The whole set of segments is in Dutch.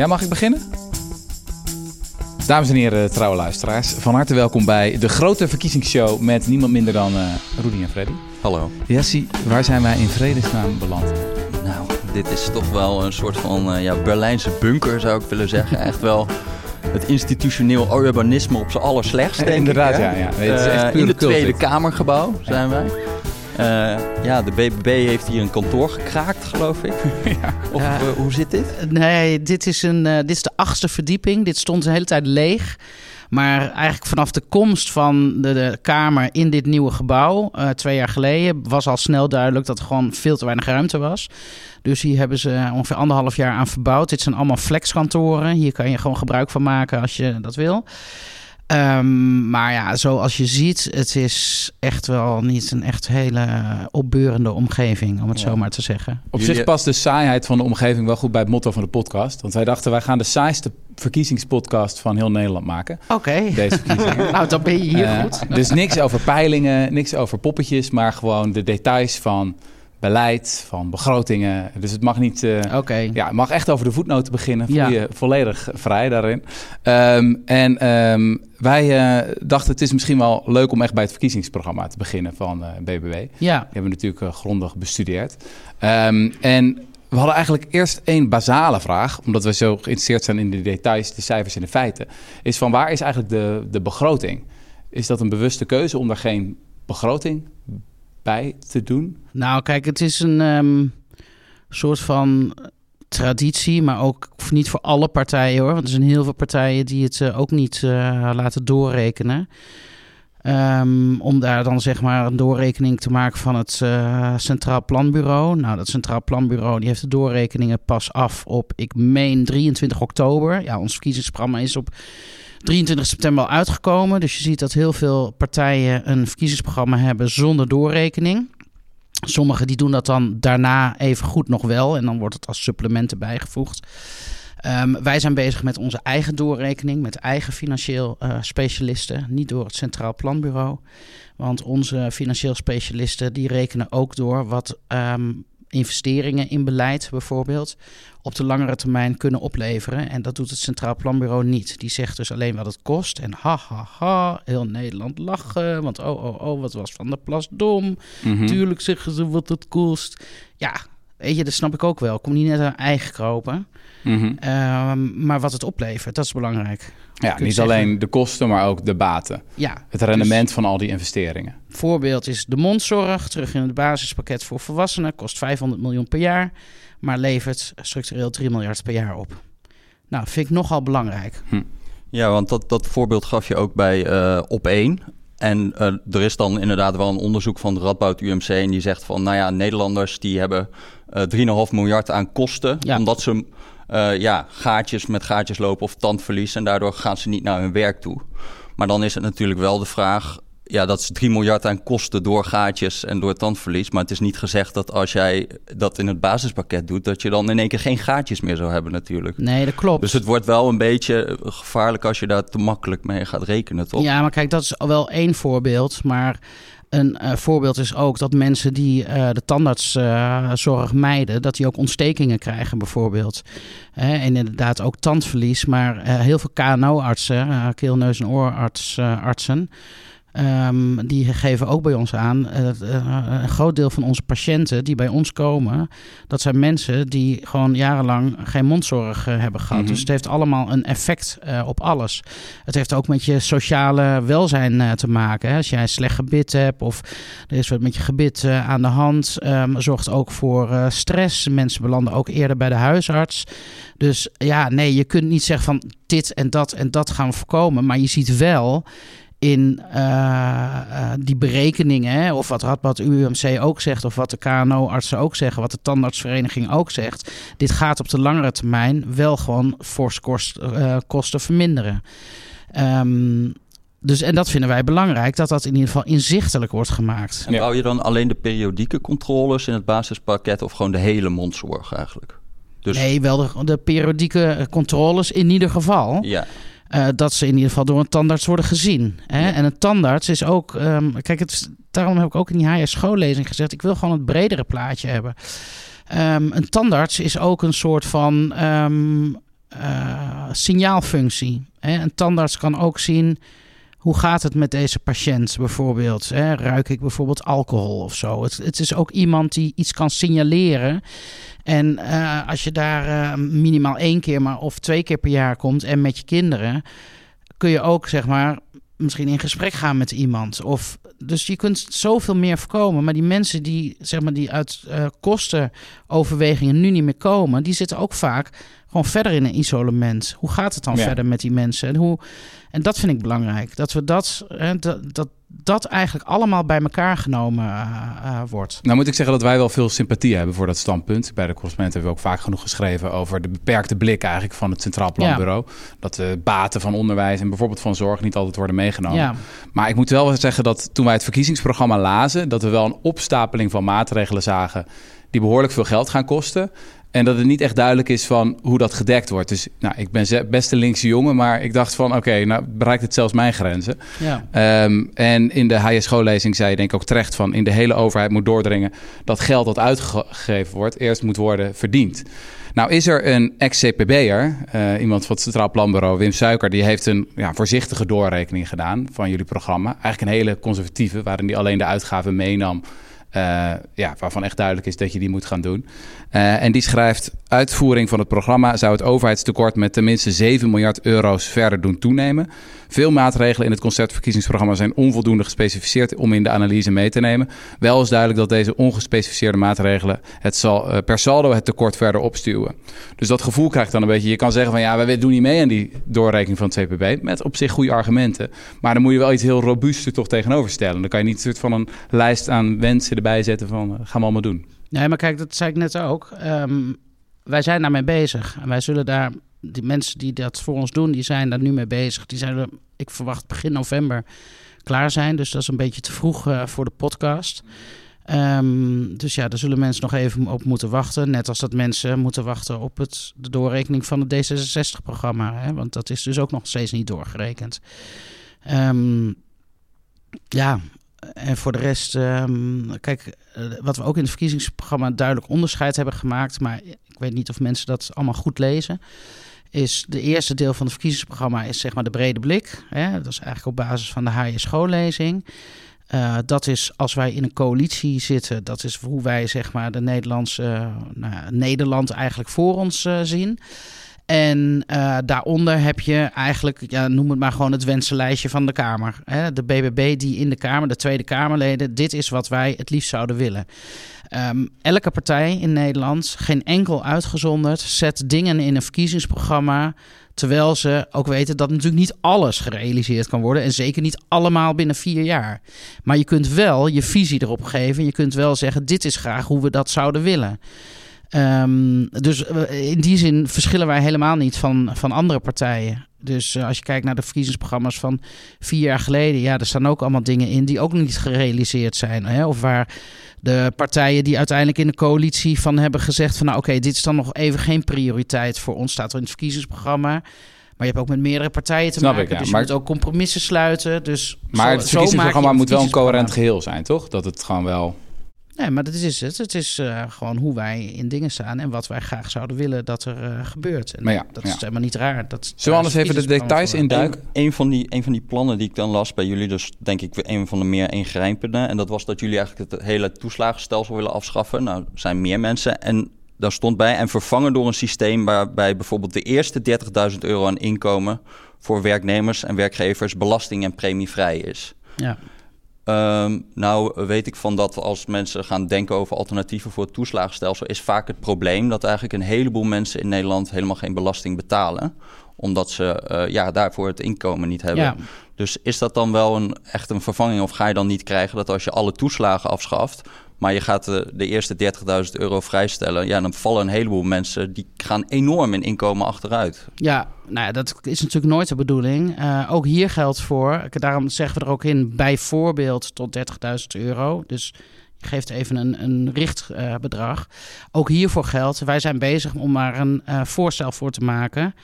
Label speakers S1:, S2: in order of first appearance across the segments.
S1: Ja, mag ik beginnen? Dames en heren, trouwe luisteraars, van harte welkom bij de grote verkiezingsshow met niemand minder dan uh, Rudy en Freddy.
S2: Hallo.
S1: Jessie, waar zijn wij in vredesnaam beland?
S2: Nou, dit is toch wel een soort van uh, ja, Berlijnse bunker zou ik willen zeggen. Echt wel het institutioneel urbanisme op zijn allerslechtst, denk
S1: Inderdaad,
S2: ik.
S1: ja. ja. Nee, het is echt
S2: uh, in het Tweede. Kamergebouw zijn wij. Uh, ja, de BBB heeft hier een kantoor gekraakt, geloof ik.
S1: Ja.
S2: Of
S3: Ja.
S2: uh, hoe zit dit?
S3: Nee, dit is, een, eh, dit is de achtste verdieping. Dit stond de hele tijd leeg. Maar eigenlijk vanaf de komst van de, de Kamer in dit nieuwe gebouw, eh, twee jaar geleden, was al snel duidelijk dat er gewoon veel te weinig ruimte was. Dus hier hebben ze ongeveer anderhalf jaar aan verbouwd. Dit zijn allemaal flexkantoren. Hier kan je gewoon gebruik van maken als je dat wil. Ehm, maar ja, zoals je ziet, het is echt wel niet een echt hele opbeurende omgeving, om het
S2: Ja.
S3: zo maar te zeggen.
S1: Op
S2: Jullie-
S1: zich past de saaiheid van de omgeving wel goed bij het motto van de podcast. Want wij dachten, wij gaan de saaiste verkiezingspodcast van heel Nederland maken.
S3: Oké.
S1: Deze verkiezingen.
S3: Nou, dan ben je hier
S1: Eh,
S3: goed.
S1: Dus niks over peilingen, niks over poppetjes, maar gewoon de details van beleid, van begrotingen. Dus het mag niet... eh,
S3: Oké.
S1: Ja, het mag echt over de voetnoten beginnen. Voel
S3: Ja.
S1: je volledig vrij daarin. Ehm, en ehm, wij eh, dachten het is misschien wel leuk om echt bij het verkiezingsprogramma te beginnen van eh, BBB. Die
S3: Ja.
S1: hebben we natuurlijk eh, grondig bestudeerd. Ehm, en we hadden eigenlijk eerst één basale vraag, omdat we zo geïnteresseerd zijn in de details, de cijfers en de feiten. Is van waar is eigenlijk de, de begroting? Is dat een bewuste keuze om daar geen begroting bij te doen?
S3: Nou, kijk, het is een ehm, soort van traditie, maar ook niet voor alle partijen hoor. Want er zijn heel veel partijen die het eh, ook niet eh, laten doorrekenen. Ehm, om daar dan zeg maar een doorrekening te maken van het eh, Centraal Planbureau. Nou, dat Centraal Planbureau die heeft de doorrekeningen pas af op, ik meen, 23 oktober. Ja, ons verkiezingsprogramma is op 23 september al uitgekomen. Dus je ziet dat heel veel partijen een verkiezingsprogramma hebben zonder doorrekening. Sommigen die doen dat dan daarna even goed nog wel. En dan wordt het als supplementen bijgevoegd. Ehm, wij zijn bezig met onze eigen doorrekening, met eigen financieel eh, specialisten, niet door het Centraal Planbureau. Want onze financieel specialisten die rekenen ook door wat ehm, investeringen in beleid bijvoorbeeld op de langere termijn kunnen opleveren. En dat doet het Centraal Planbureau niet. Die zegt dus alleen wat het kost. En ha ha ha, heel Nederland lachen. Want oh oh oh, wat was Van der Plas dom.
S1: Mhm.
S3: Tuurlijk zeggen ze wat het kost. Ja, weet je, dat snap ik ook wel. Ik kom niet net aan eigen kropen.
S1: Mhm.
S3: Ehm, maar wat het oplevert, dat is belangrijk.
S1: Ja, niet
S3: zeggen.
S1: alleen de kosten, maar ook de baten.
S3: Ja,
S1: Het rendement van al die investeringen.
S3: voorbeeld is de mondzorg. Terug in het basispakket voor volwassenen. Kost 500 miljoen per jaar. Maar levert structureel 3 miljard per jaar op. Nou, vind ik nogal belangrijk.
S2: Ja, want dat, dat voorbeeld gaf je ook bij eh op één. En eh, er is dan inderdaad wel een onderzoek van de Radboud UMC... en die zegt van, nou ja, Nederlanders die hebben eh 3,5 miljard aan kosten...
S3: Ja.
S2: omdat ze eh, ja, gaatjes met gaatjes lopen of tandverlies... en daardoor gaan ze niet naar hun werk toe. Maar dan is het natuurlijk wel de vraag... Ja, dat is 3 miljard aan kosten door gaatjes en door tandverlies. Maar het is niet gezegd dat als jij dat in het basispakket doet... dat je dan in één keer geen gaatjes meer zou hebben natuurlijk.
S3: Nee, dat klopt.
S2: Dus het wordt wel een beetje gevaarlijk als je daar te makkelijk mee gaat rekenen, toch?
S3: Ja, maar kijk, dat is wel één voorbeeld. Maar een eh, voorbeeld is ook dat mensen die eh, de tandartszorg mijden, dat die ook ontstekingen krijgen, bijvoorbeeld. En inderdaad ook tandverlies. Maar eh, heel veel KNO-artsen, eh, keel, neus en oorartsen, ehm, die geven ook bij ons aan. eh, dat, eh, een groot deel van onze patiënten die bij ons komen, dat zijn mensen die gewoon jarenlang geen mondzorg eh, hebben gehad.
S1: Mhm.
S3: Dus het heeft allemaal een effect eh, op alles. Het heeft ook met je sociale welzijn eh, te maken. Hè. Als jij slecht gebit hebt of er is wat met je gebit eh, aan de hand, ehm, zorgt ook voor eh, stress. Mensen belanden ook eerder bij de huisarts. Dus ja, nee, je kunt niet zeggen van dit en dat en dat gaan we voorkomen. Maar je ziet wel in eh, eh, die berekeningen, hè, of wat Radboud UMC ook zegt, of wat de KNO-artsen ook zeggen, wat de tandartsvereniging ook zegt. Dit gaat op de langere termijn wel gewoon fors kost, eh, kosten verminderen. Ehm, dus, en dat vinden wij belangrijk, dat dat in ieder geval inzichtelijk wordt gemaakt.
S2: En bouw je dan alleen de periodieke controles in het basispakket of gewoon de hele mondzorg eigenlijk? Dus
S3: Nee, wel de, de periodieke controles in ieder geval.
S2: ja,
S3: eh, dat ze in ieder geval door een tandarts worden gezien. Hè? En een tandarts is ook. ehm, kijk, het is- daarom heb ik ook in die HS schoollezing gezegd: ik wil gewoon het bredere plaatje hebben. Ehm, een tandarts is ook een soort van. ehm, eh, uh, signaalfunctie. Hè? Een tandarts kan ook zien hoe gaat het met deze patiënt bijvoorbeeld? Hè? Ruik ik bijvoorbeeld alcohol of zo? Het, het, is ook iemand die iets kan signaleren. En uh, als je daar uh, minimaal één keer maar of twee keer per jaar komt en met je kinderen, kun je ook zeg maar misschien in gesprek gaan met iemand. Of, dus je kunt zoveel meer voorkomen. Maar die mensen die, zeg maar, die uit uh, kostenoverwegingen nu niet meer komen, die zitten ook vaak gewoon verder in een isolement. Hoe gaat het dan ja. verder met die mensen? En, hoe, en dat vind ik belangrijk. Dat we dat, hè, dat, dat, dat eigenlijk allemaal bij elkaar genomen uh, uh, wordt.
S1: Nou moet ik zeggen dat wij wel veel sympathie hebben voor dat standpunt. Bij de correspondent hebben we ook vaak genoeg geschreven over de beperkte blik eigenlijk van het Centraal Planbureau. Ja. Dat de baten van onderwijs en bijvoorbeeld van zorg niet altijd worden meegenomen. Ja. Maar ik moet wel zeggen dat toen wij het verkiezingsprogramma lazen, dat we wel een opstapeling van maatregelen zagen die behoorlijk veel geld gaan kosten. En dat het niet echt duidelijk is van hoe dat gedekt wordt. Dus nou, ik ben best een linkse jongen, maar ik dacht van... oké, nou bereikt het zelfs mijn grenzen. Ja. Um, en in de HSGO-lezing zei je denk ik ook terecht van... in de hele overheid moet doordringen dat geld dat uitgegeven wordt... eerst moet worden verdiend. Nou is er een ex-CPB'er, uh, iemand van het Centraal Planbureau, Wim Suiker... die heeft een ja, voorzichtige doorrekening gedaan van jullie programma. Eigenlijk een hele conservatieve, waarin hij alleen de uitgaven meenam... Uh, ja, waarvan echt duidelijk is dat je die moet gaan doen. Uh, en die schrijft: Uitvoering van het programma zou het overheidstekort met tenminste 7 miljard euro's verder doen toenemen. Veel maatregelen in het conceptverkiezingsprogramma zijn onvoldoende gespecificeerd om in de analyse mee te nemen. Wel is duidelijk dat deze ongespecificeerde maatregelen het zal, uh, per saldo het tekort verder opstuwen. Dus dat gevoel krijgt dan een beetje. Je kan zeggen van ja, wij doen niet mee aan die doorrekening van het CPB. Met op zich goede argumenten. Maar dan moet je wel iets heel robuusts er toch tegenover stellen. Dan kan je niet een soort van een lijst aan wensen erbij zetten van uh, gaan we allemaal doen.
S3: Nee, maar kijk, dat zei ik net ook. Um, wij zijn daarmee bezig. En wij zullen daar, die mensen die dat voor ons doen, die zijn daar nu mee bezig. Die zijn er, ik verwacht begin november klaar zijn. Dus dat is een beetje te vroeg uh, voor de podcast. Um, dus ja, daar zullen mensen nog even op moeten wachten. Net als dat mensen moeten wachten op het, de doorrekening van het D66-programma. Want dat is dus ook nog steeds niet doorgerekend. Um, ja, en voor de rest, um, kijk, uh, wat we ook in het verkiezingsprogramma duidelijk onderscheid hebben gemaakt, maar ik weet niet of mensen dat allemaal goed lezen. Is de eerste deel van het verkiezingsprogramma is zeg maar de brede blik. Hè? Dat is eigenlijk op basis van de HJ-schoollezing. Uh, dat is als wij in een coalitie zitten, dat is hoe wij zeg maar de Nederlandse, nou, Nederland eigenlijk voor ons uh, zien. En uh, daaronder heb je eigenlijk, ja, noem het maar gewoon het wensenlijstje van de Kamer. Hè? De BBB die in de Kamer, de Tweede Kamerleden, dit is wat wij het liefst zouden willen. Um, elke partij in Nederland, geen enkel uitgezonderd, zet dingen in een verkiezingsprogramma. Terwijl ze ook weten dat natuurlijk niet alles gerealiseerd kan worden. En zeker niet allemaal binnen vier jaar. Maar je kunt wel je visie erop geven. Je kunt wel zeggen: dit is graag hoe we dat zouden willen. Um, dus in die zin verschillen wij helemaal niet van, van andere partijen. Dus uh, als je kijkt naar de verkiezingsprogramma's van vier jaar geleden, ja, er staan ook allemaal dingen in die ook niet gerealiseerd zijn. Hè? Of waar de partijen die uiteindelijk in de coalitie van hebben gezegd van nou oké, okay, dit is dan nog even geen prioriteit voor ons, staat er in het verkiezingsprogramma. Maar je hebt ook met meerdere partijen te
S1: Snap
S3: maken.
S1: Ik, ja.
S3: Dus je
S1: maar,
S3: moet ook compromissen sluiten. Dus
S1: maar
S3: zo,
S1: het verkiezingsprogramma moet wel een coherent geheel zijn, toch? Dat het gewoon wel...
S3: Nee, maar dat is het. Het is uh, gewoon hoe wij in dingen staan en wat wij graag zouden willen dat er uh, gebeurt. En
S1: maar ja,
S3: dat
S1: ja.
S3: is helemaal niet raar. Dat,
S1: Zullen we anders even de details induiken?
S2: Een, een, van die, een van die plannen die ik dan las bij jullie, dus denk ik een van de meer ingrijpende. En dat was dat jullie eigenlijk het hele toeslagenstelsel willen afschaffen. Nou, er zijn meer mensen. En daar stond bij en vervangen door een systeem waarbij bijvoorbeeld de eerste 30.000 euro aan inkomen voor werknemers en werkgevers belasting en premievrij is.
S3: Ja.
S2: Um, nou weet ik van dat als mensen gaan denken over alternatieven voor het toeslagenstelsel, is vaak het probleem dat eigenlijk een heleboel mensen in Nederland helemaal geen belasting betalen. Omdat ze uh, ja, daarvoor het inkomen niet hebben.
S3: Ja.
S2: Dus is dat dan wel een, echt een vervanging of ga je dan niet krijgen dat als je alle toeslagen afschaft, maar je gaat de, de eerste 30.000 euro vrijstellen, ja, dan vallen een heleboel mensen die gaan enorm in inkomen achteruit.
S3: Ja, nou ja, dat is natuurlijk nooit de bedoeling. Uh, ook hier geldt voor, daarom zeggen we er ook in, bijvoorbeeld tot 30.000 euro. Dus je geeft even een, een richtbedrag. Ook hiervoor geldt, wij zijn bezig om maar een uh, voorstel voor te maken.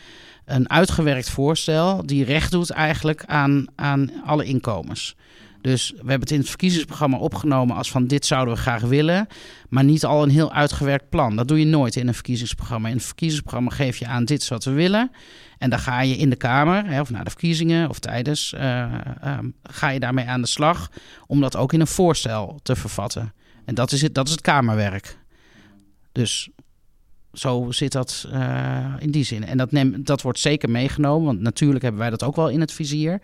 S3: Een uitgewerkt voorstel die recht doet eigenlijk aan, aan alle inkomens. Dus we hebben het in het verkiezingsprogramma opgenomen als van dit zouden we graag willen, maar niet al een heel uitgewerkt plan. Dat doe je nooit in een verkiezingsprogramma. In een verkiezingsprogramma geef je aan dit is wat we willen. En dan ga je in de Kamer, hè, of na de verkiezingen of tijdens, uh, uh, ga je daarmee aan de slag om dat ook in een voorstel te vervatten. En dat is het, dat is het Kamerwerk. Dus zo zit dat uh, in die zin. En dat, neem, dat wordt zeker meegenomen, want natuurlijk hebben wij dat ook wel in het vizier.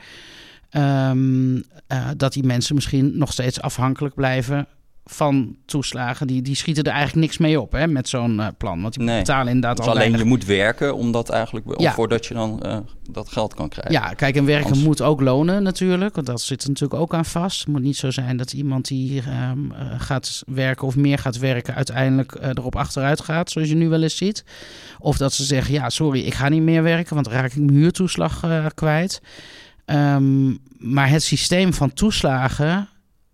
S3: Um, uh, dat die mensen misschien nog steeds afhankelijk blijven van toeslagen. Die, die schieten er eigenlijk niks mee op hè, met zo'n uh, plan. Want die
S2: nee.
S3: betalen inderdaad
S2: dus
S3: al
S2: alleen
S3: weinig.
S2: je moet werken om dat eigenlijk, ja. voordat je dan uh, dat geld kan krijgen.
S3: Ja, kijk, en werken Anders... moet ook lonen natuurlijk. Want dat zit er natuurlijk ook aan vast. Het moet niet zo zijn dat iemand die um, uh, gaat werken of meer gaat werken... uiteindelijk uh, erop achteruit gaat, zoals je nu wel eens ziet. Of dat ze zeggen, ja, sorry, ik ga niet meer werken... want dan raak ik mijn huurtoeslag kwijt. Um, maar het systeem van toeslagen...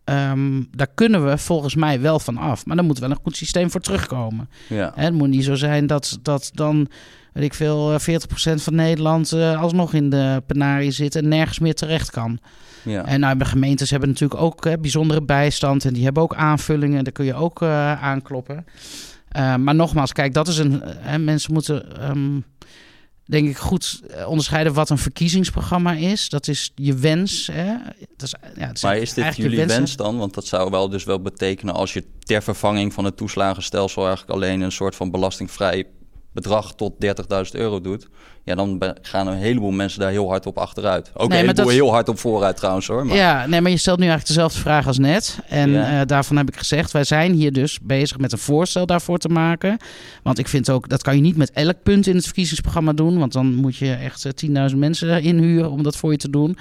S3: Um, daar kunnen we volgens mij wel van af. Maar daar moet wel een goed systeem voor terugkomen.
S2: Ja.
S3: Hè, het moet niet zo zijn dat, dat dan, weet ik veel, 40% van Nederland uh, alsnog in de penarie zit en nergens meer terecht kan.
S2: Ja.
S3: En nou, de gemeentes hebben natuurlijk ook hè, bijzondere bijstand en die hebben ook aanvullingen. Daar kun je ook uh, aankloppen. Uh, maar nogmaals, kijk, dat is een. Hè, mensen moeten. Um, denk ik goed onderscheiden wat een verkiezingsprogramma is. Dat is je wens. Hè? Dat is, ja, het is
S2: maar is dit jullie wens dan? Want dat zou wel dus wel betekenen als je ter vervanging van het toeslagenstelsel eigenlijk alleen een soort van belastingvrij bedrag tot 30.000 euro doet. Ja, dan gaan een heleboel mensen daar heel hard op achteruit. Ook nee, een heleboel dat... heel hard op vooruit trouwens hoor. Maar...
S3: Ja, nee, maar je stelt nu eigenlijk dezelfde vraag als net. En ja. uh, daarvan heb ik gezegd, wij zijn hier dus bezig met een voorstel daarvoor te maken. Want ik vind ook, dat kan je niet met elk punt in het verkiezingsprogramma doen. Want dan moet je echt uh, 10.000 mensen inhuren om dat voor je te doen.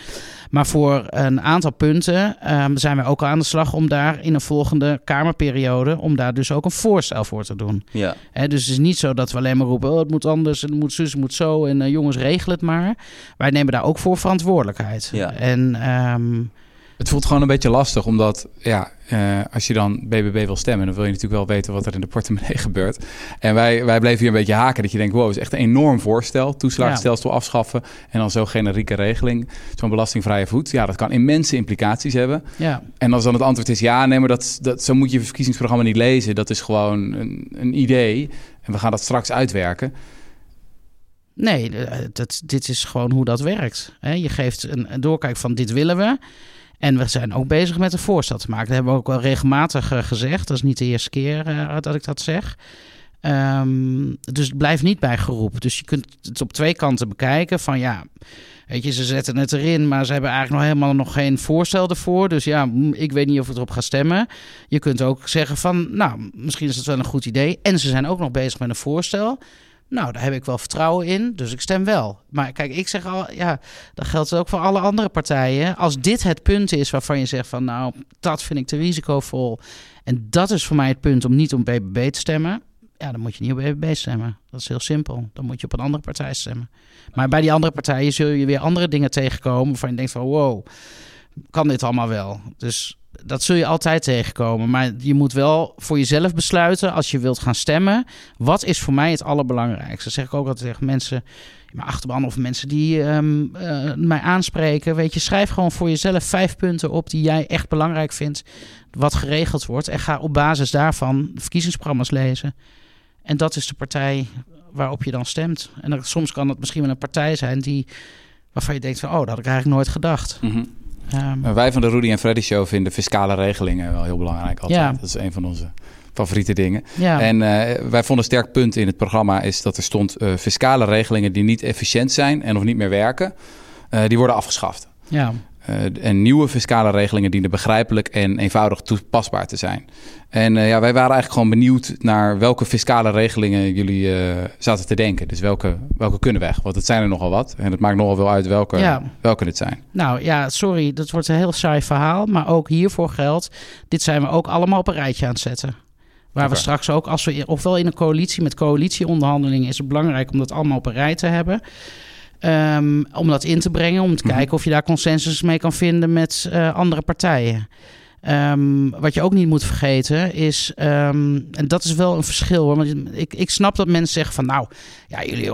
S3: Maar voor een aantal punten um, zijn we ook al aan de slag om daar in een volgende Kamerperiode, om daar dus ook een voorstel voor te doen.
S2: Ja.
S3: He, dus het is niet zo dat we alleen maar roepen, oh, het moet anders, het moet zus, het moet zo. En uh, jongens, regel het maar. Wij nemen daar ook voor verantwoordelijkheid.
S2: Ja.
S3: En um,
S1: het voelt gewoon een beetje lastig, omdat ja, uh, als je dan BBB wil stemmen, dan wil je natuurlijk wel weten wat er in de portemonnee gebeurt. En wij, wij bleven hier een beetje haken, dat je denkt, wow, is echt een enorm voorstel. Toeslagenstelsel ja. afschaffen en dan zo'n generieke regeling, zo'n belastingvrije voet. Ja, dat kan immense implicaties hebben.
S3: Ja.
S1: En als dan het antwoord is ja, nee, maar dat, dat, zo moet je verkiezingsprogramma niet lezen. Dat is gewoon een, een idee en we gaan dat straks uitwerken.
S3: Nee, dat, dit is gewoon hoe dat werkt. Je geeft een, doorkijk van dit willen we. En we zijn ook bezig met een voorstel te maken. Dat hebben we ook wel regelmatig uh, gezegd. Dat is niet de eerste keer uh, dat ik dat zeg. Um, dus het blijft niet bij geroep. Dus je kunt het op twee kanten bekijken. Van ja, weet je, ze zetten het erin, maar ze hebben eigenlijk nog helemaal nog geen voorstel ervoor. Dus ja, ik weet niet of ik erop ga stemmen. Je kunt ook zeggen van, nou, misschien is het wel een goed idee. En ze zijn ook nog bezig met een voorstel. Nou, daar heb ik wel vertrouwen in, dus ik stem wel. Maar kijk, ik zeg al, ja, dat geldt ook voor alle andere partijen. Als dit het punt is waarvan je zegt van, nou, dat vind ik te risicovol. En dat is voor mij het punt om niet om BBB te stemmen. Ja, dan moet je niet op BBB stemmen. Dat is heel simpel. Dan moet je op een andere partij stemmen. Maar bij die andere partijen zul je weer andere dingen tegenkomen waarvan je denkt van, wow, kan dit allemaal wel? Dus dat zul je altijd tegenkomen. Maar je moet wel voor jezelf besluiten als je wilt gaan stemmen. Wat is voor mij het allerbelangrijkste? Dat zeg ik ook altijd tegen mensen, mijn achterban of mensen die um, uh, mij aanspreken. Weet je, schrijf gewoon voor jezelf vijf punten op die jij echt belangrijk vindt. Wat geregeld wordt. En ga op basis daarvan verkiezingsprogramma's lezen. En dat is de partij waarop je dan stemt. En soms kan het misschien wel een partij zijn die, waarvan je denkt van... oh, dat had ik eigenlijk nooit gedacht.
S1: Mm. Um, wij van de Rudy en Freddy Show vinden fiscale regelingen wel heel belangrijk. Altijd.
S3: Ja.
S1: Dat is een van onze favoriete dingen.
S3: Ja.
S1: En uh, wij vonden een sterk punt in het programma is dat er stond uh, fiscale regelingen die niet efficiënt zijn en of niet meer werken, uh, die worden afgeschaft.
S3: Ja.
S1: Uh, en nieuwe fiscale regelingen dienen begrijpelijk en eenvoudig toepasbaar te zijn. En uh, ja, wij waren eigenlijk gewoon benieuwd naar welke fiscale regelingen jullie uh, zaten te denken. Dus welke, welke kunnen weg? Want het zijn er nogal wat. En het maakt nogal wel uit welke,
S3: ja.
S1: welke het zijn.
S3: Nou ja, sorry, dat wordt een heel saai verhaal. Maar ook hiervoor geldt, dit zijn we ook allemaal op een rijtje aan het zetten. Waar we straks ook, als we ofwel in een coalitie met coalitieonderhandelingen, is het belangrijk om dat allemaal op een rij te hebben. Um, om dat in te brengen, om te mm -hmm. kijken of je daar consensus mee kan vinden met uh, andere partijen. Um, wat je ook niet moet vergeten is, um, en dat is wel een verschil hoor. Want ik, ik snap dat mensen zeggen van nou, ja, jullie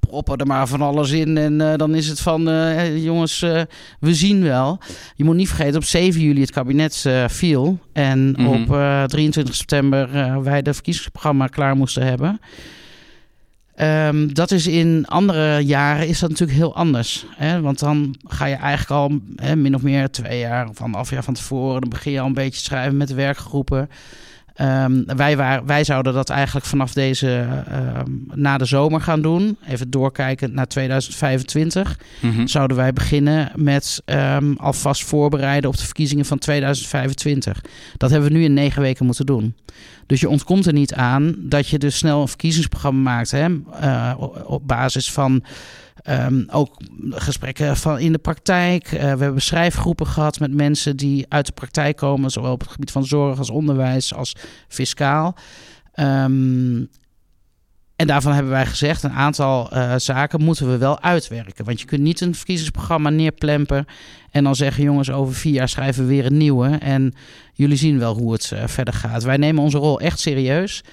S3: proppen er maar van alles in. En uh, dan is het van, uh, jongens, uh, we zien wel. Je moet niet vergeten, op 7 juli het kabinet viel. En mm -hmm. op 23 september wij de verkiezingsprogramma klaar moesten hebben. Um, dat is in andere jaren is dat natuurlijk heel anders. Hè? Want dan ga je eigenlijk al hè, min of meer twee jaar of anderhalf jaar van tevoren... dan begin je al een beetje schrijven met de werkgroepen... Um, wij, waren, wij zouden dat eigenlijk vanaf deze um, na de zomer gaan doen. Even doorkijken naar 2025. Mm -hmm. Zouden wij beginnen met um, alvast voorbereiden op de verkiezingen van 2025. Dat hebben we nu in negen weken moeten doen. Dus je ontkomt er niet aan dat je dus snel een verkiezingsprogramma maakt. Hè, uh, op basis van Um, ook gesprekken van in de praktijk. Uh, we hebben schrijfgroepen gehad met mensen die uit de praktijk komen, zowel op het gebied van zorg als onderwijs als fiscaal. Um, en daarvan hebben wij gezegd, een aantal uh, zaken moeten we wel uitwerken. Want je kunt niet een verkiezingsprogramma neerplempen en dan zeggen, jongens, over vier jaar schrijven we weer een nieuwe. En jullie zien wel hoe het uh, verder gaat. Wij nemen onze rol echt serieus.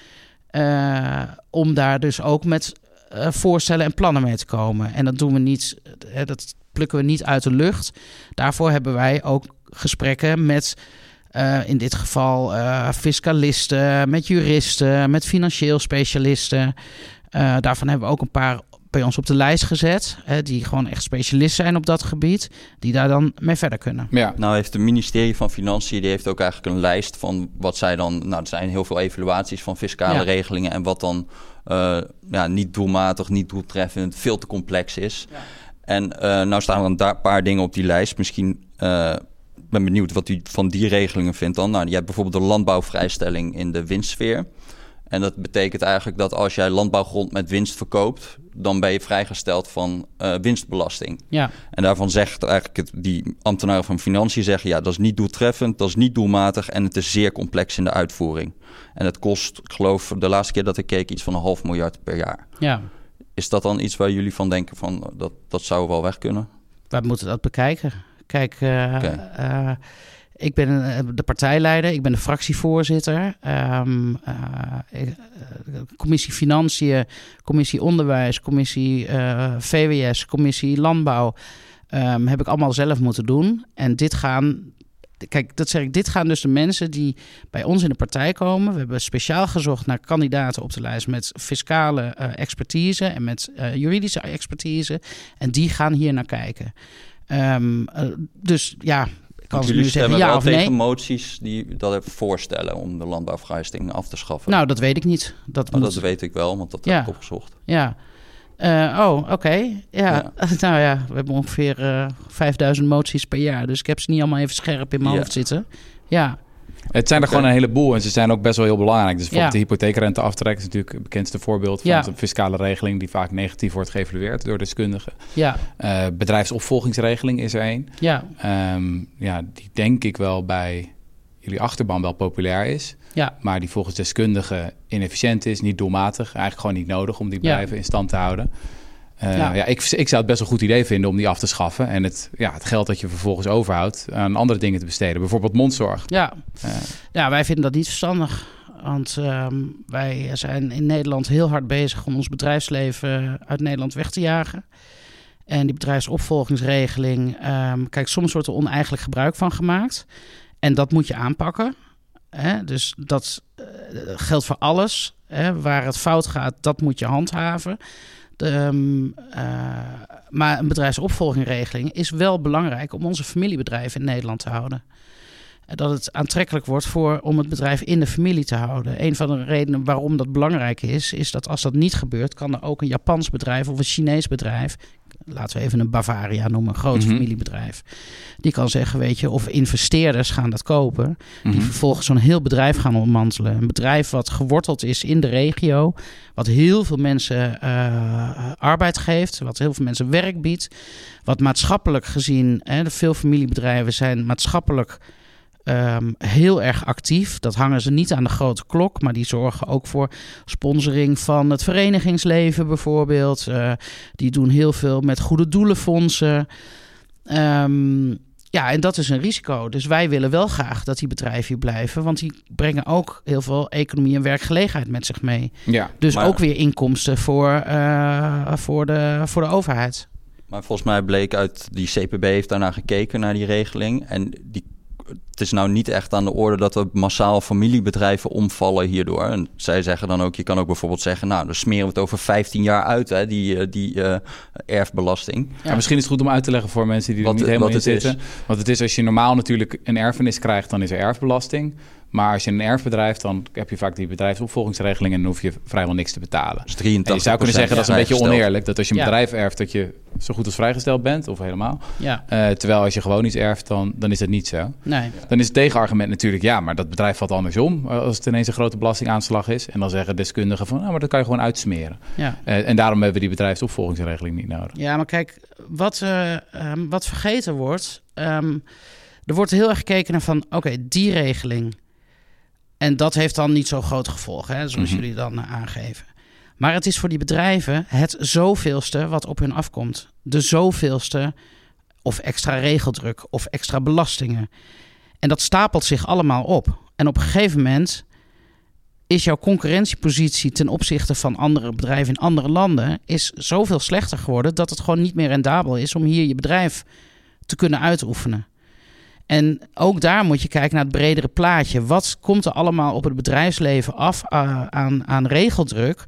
S3: Om daar dus ook met uh, voorstellen en plannen mee te komen. En dat doen we niet, hè, dat plukken we niet uit de lucht. Daarvoor hebben wij ook gesprekken met, uh, in dit geval, uh, fiscalisten, met juristen, met financieel specialisten. daarvan hebben we ook een paar bij ons op de lijst gezet. Hè, die gewoon echt specialist zijn op dat gebied. Die daar dan mee verder kunnen.
S2: Ja. Nou heeft het ministerie van Financiën... die heeft ook eigenlijk een lijst van wat zij dan... Nou, er zijn heel veel evaluaties van fiscale ja. regelingen... en wat dan uh, ja, niet doelmatig, niet doeltreffend, veel te complex is. Ja. En uh, nou staan er een paar dingen op die lijst. Misschien uh, ben benieuwd wat u van die regelingen vindt dan. Nou, je hebt bijvoorbeeld de landbouwvrijstelling in de winstsfeer. En dat betekent eigenlijk dat als jij landbouwgrond met winst verkoopt, dan ben je vrijgesteld van uh, winstbelasting.
S3: Ja.
S2: En daarvan zegt eigenlijk het, die ambtenaren van Financiën zeggen, ja, dat is niet doeltreffend, dat is niet doelmatig en het is zeer complex in de uitvoering. En het kost, ik geloof, de laatste keer dat ik keek, iets van een half miljard per jaar.
S3: Ja.
S2: Is dat dan iets waar jullie van denken van dat, dat zou wel weg kunnen?
S3: Wij moeten dat bekijken. Kijk, uh, okay. uh, ik ben de partijleider, ik ben de fractievoorzitter. Um, commissie Financiën, commissie Onderwijs, commissie VWS, commissie Landbouw. Um, heb ik allemaal zelf moeten doen. En dit gaan. Kijk, dat zeg ik. Dit gaan dus de mensen die bij ons in de partij komen. We hebben speciaal gezocht naar kandidaten op de lijst met fiscale expertise en met juridische expertise. En die gaan hier naar kijken. Um, dus ja, kan
S2: jullie
S3: nu
S2: stemmen
S3: zeggen ja
S2: wel
S3: of
S2: tegen
S3: nee?
S2: moties die dat voorstellen om de landbouwvrijstelling af te schaffen.
S3: Nou, dat weet ik niet. Dat,
S2: Oh,
S3: moet...
S2: dat weet ik wel, want dat
S3: Ja.
S2: heb ik opgezocht.
S3: Ja. Eh, oh, oké. Ja. nou ja, we hebben ongeveer eh 5000 moties per jaar. Dus ik heb ze niet allemaal even scherp in mijn
S2: Ja.
S3: hoofd zitten. Ja,
S1: Het zijn er gewoon een heleboel en ze zijn ook best wel heel belangrijk. Dus bijvoorbeeld
S3: Ja.
S1: de hypotheekrenteaftrek is natuurlijk het bekendste voorbeeld van
S3: Ja.
S1: een fiscale regeling die vaak negatief wordt geëvalueerd door deskundigen.
S3: ja,
S1: Eh, bedrijfsopvolgingsregeling is er een.
S3: ja,
S1: Ehm, ja, die denk ik wel bij jullie achterban wel populair is.
S3: ja.
S1: Maar die volgens deskundigen inefficiënt is, niet doelmatig. Eigenlijk gewoon niet nodig om die
S3: Ja.
S1: bedrijven in stand te houden. Eh,
S3: Ja.
S1: ja. ik, ik zou het best een goed idee vinden om die af te schaffen. En het, ja, het geld dat je vervolgens overhoudt aan andere dingen te besteden. Bijvoorbeeld mondzorg.
S3: Ja.
S1: Eh,
S3: ja, wij vinden dat niet verstandig. Want ehm, wij zijn in Nederland heel hard bezig om ons bedrijfsleven uit Nederland weg te jagen. En die bedrijfsopvolgingsregeling, ehm, kijk, soms wordt er oneigenlijk gebruik van gemaakt. En dat moet je aanpakken. Hè? Dus dat eh, geldt voor alles. Hè? Waar het fout gaat, dat moet je handhaven. Ehm, eh, maar een bedrijfsopvolgingregeling is wel belangrijk om onze familiebedrijven in Nederland te houden. En Dat het aantrekkelijk wordt voor, om het bedrijf in de familie te houden. Een van de redenen waarom dat belangrijk is, is dat als dat niet gebeurt, kan er ook een Japans bedrijf of een Chinees bedrijf, laten we even een Bavaria noemen, een groot
S1: Mhm.
S3: familiebedrijf, die kan zeggen, weet je, of investeerders gaan dat kopen, die
S1: mhm.
S3: vervolgens zo'n heel bedrijf gaan ontmantelen. Een bedrijf wat geworteld is in de regio, wat heel veel mensen eh, arbeid geeft, wat heel veel mensen werk biedt, wat maatschappelijk gezien, hè, de veel familiebedrijven zijn maatschappelijk ehm, heel erg actief. Dat hangen ze niet aan de grote klok, maar die zorgen ook voor sponsoring van het verenigingsleven bijvoorbeeld. Eh, die doen heel veel met goede doelenfondsen. Ehm, ja, en dat is een risico. Dus wij willen wel graag dat die bedrijven hier blijven. Want die brengen ook heel veel economie en werkgelegenheid met zich mee.
S1: Ja.
S3: Dus
S2: Maar-
S3: ook weer inkomsten voor, eh, voor, de, voor de overheid.
S2: Maar volgens mij bleek uit die CPB heeft daarnaar gekeken naar die regeling. En die, het is nou niet echt aan de orde dat er massaal familiebedrijven omvallen hierdoor. En zij zeggen dan ook, je kan ook bijvoorbeeld zeggen, nou dan smeren we het over 15 jaar uit, hè, die, eh, die eh, erfbelasting.
S1: Ja, misschien is het goed om uit te leggen voor mensen die er
S2: Wat-
S1: niet helemaal in
S2: is.
S1: zitten. Want het is als je normaal natuurlijk een erfenis krijgt, dan is er erfbelasting. Maar als je een erfbedrijf, dan heb je vaak die bedrijfsopvolgingsregeling en dan hoef je vrijwel niks te betalen.
S2: Dus 83
S1: En je zou kunnen zeggen dat is een beetje oneerlijk. Dat als je een
S3: Ja.
S1: bedrijf erft, dat je zo goed als vrijgesteld bent, of helemaal.
S3: Ja,
S1: Eh, terwijl als je gewoon iets erft, dan, dan is dat niet zo.
S3: nee.
S1: Dan is het tegenargument natuurlijk, ja, maar dat bedrijf valt andersom. eh, Als het ineens een grote belastingaanslag is. En dan zeggen deskundigen van, nou, maar dat kan je gewoon uitsmeren.
S3: Ja.
S1: Eh, en daarom hebben we die bedrijfsopvolgingsregeling niet nodig.
S3: Ja, maar kijk, wat, eh, ehm, wat vergeten wordt. ehm, er wordt heel erg gekeken naar van, oké, die regeling. En dat heeft dan niet zo grote gevolgen, hè, zoals
S1: Mhm.
S3: jullie dan eh, aangeven. Maar het is voor die bedrijven het zoveelste wat op hun afkomt. De zoveelste of extra regeldruk of extra belastingen. En dat stapelt zich allemaal op. En op een gegeven moment is jouw concurrentiepositie ten opzichte van andere bedrijven in andere landen is zoveel slechter geworden dat het gewoon niet meer rendabel is om hier je bedrijf te kunnen uitoefenen. En ook daar moet je kijken naar het bredere plaatje. Wat komt er allemaal op het bedrijfsleven af eh, aan, aan regeldruk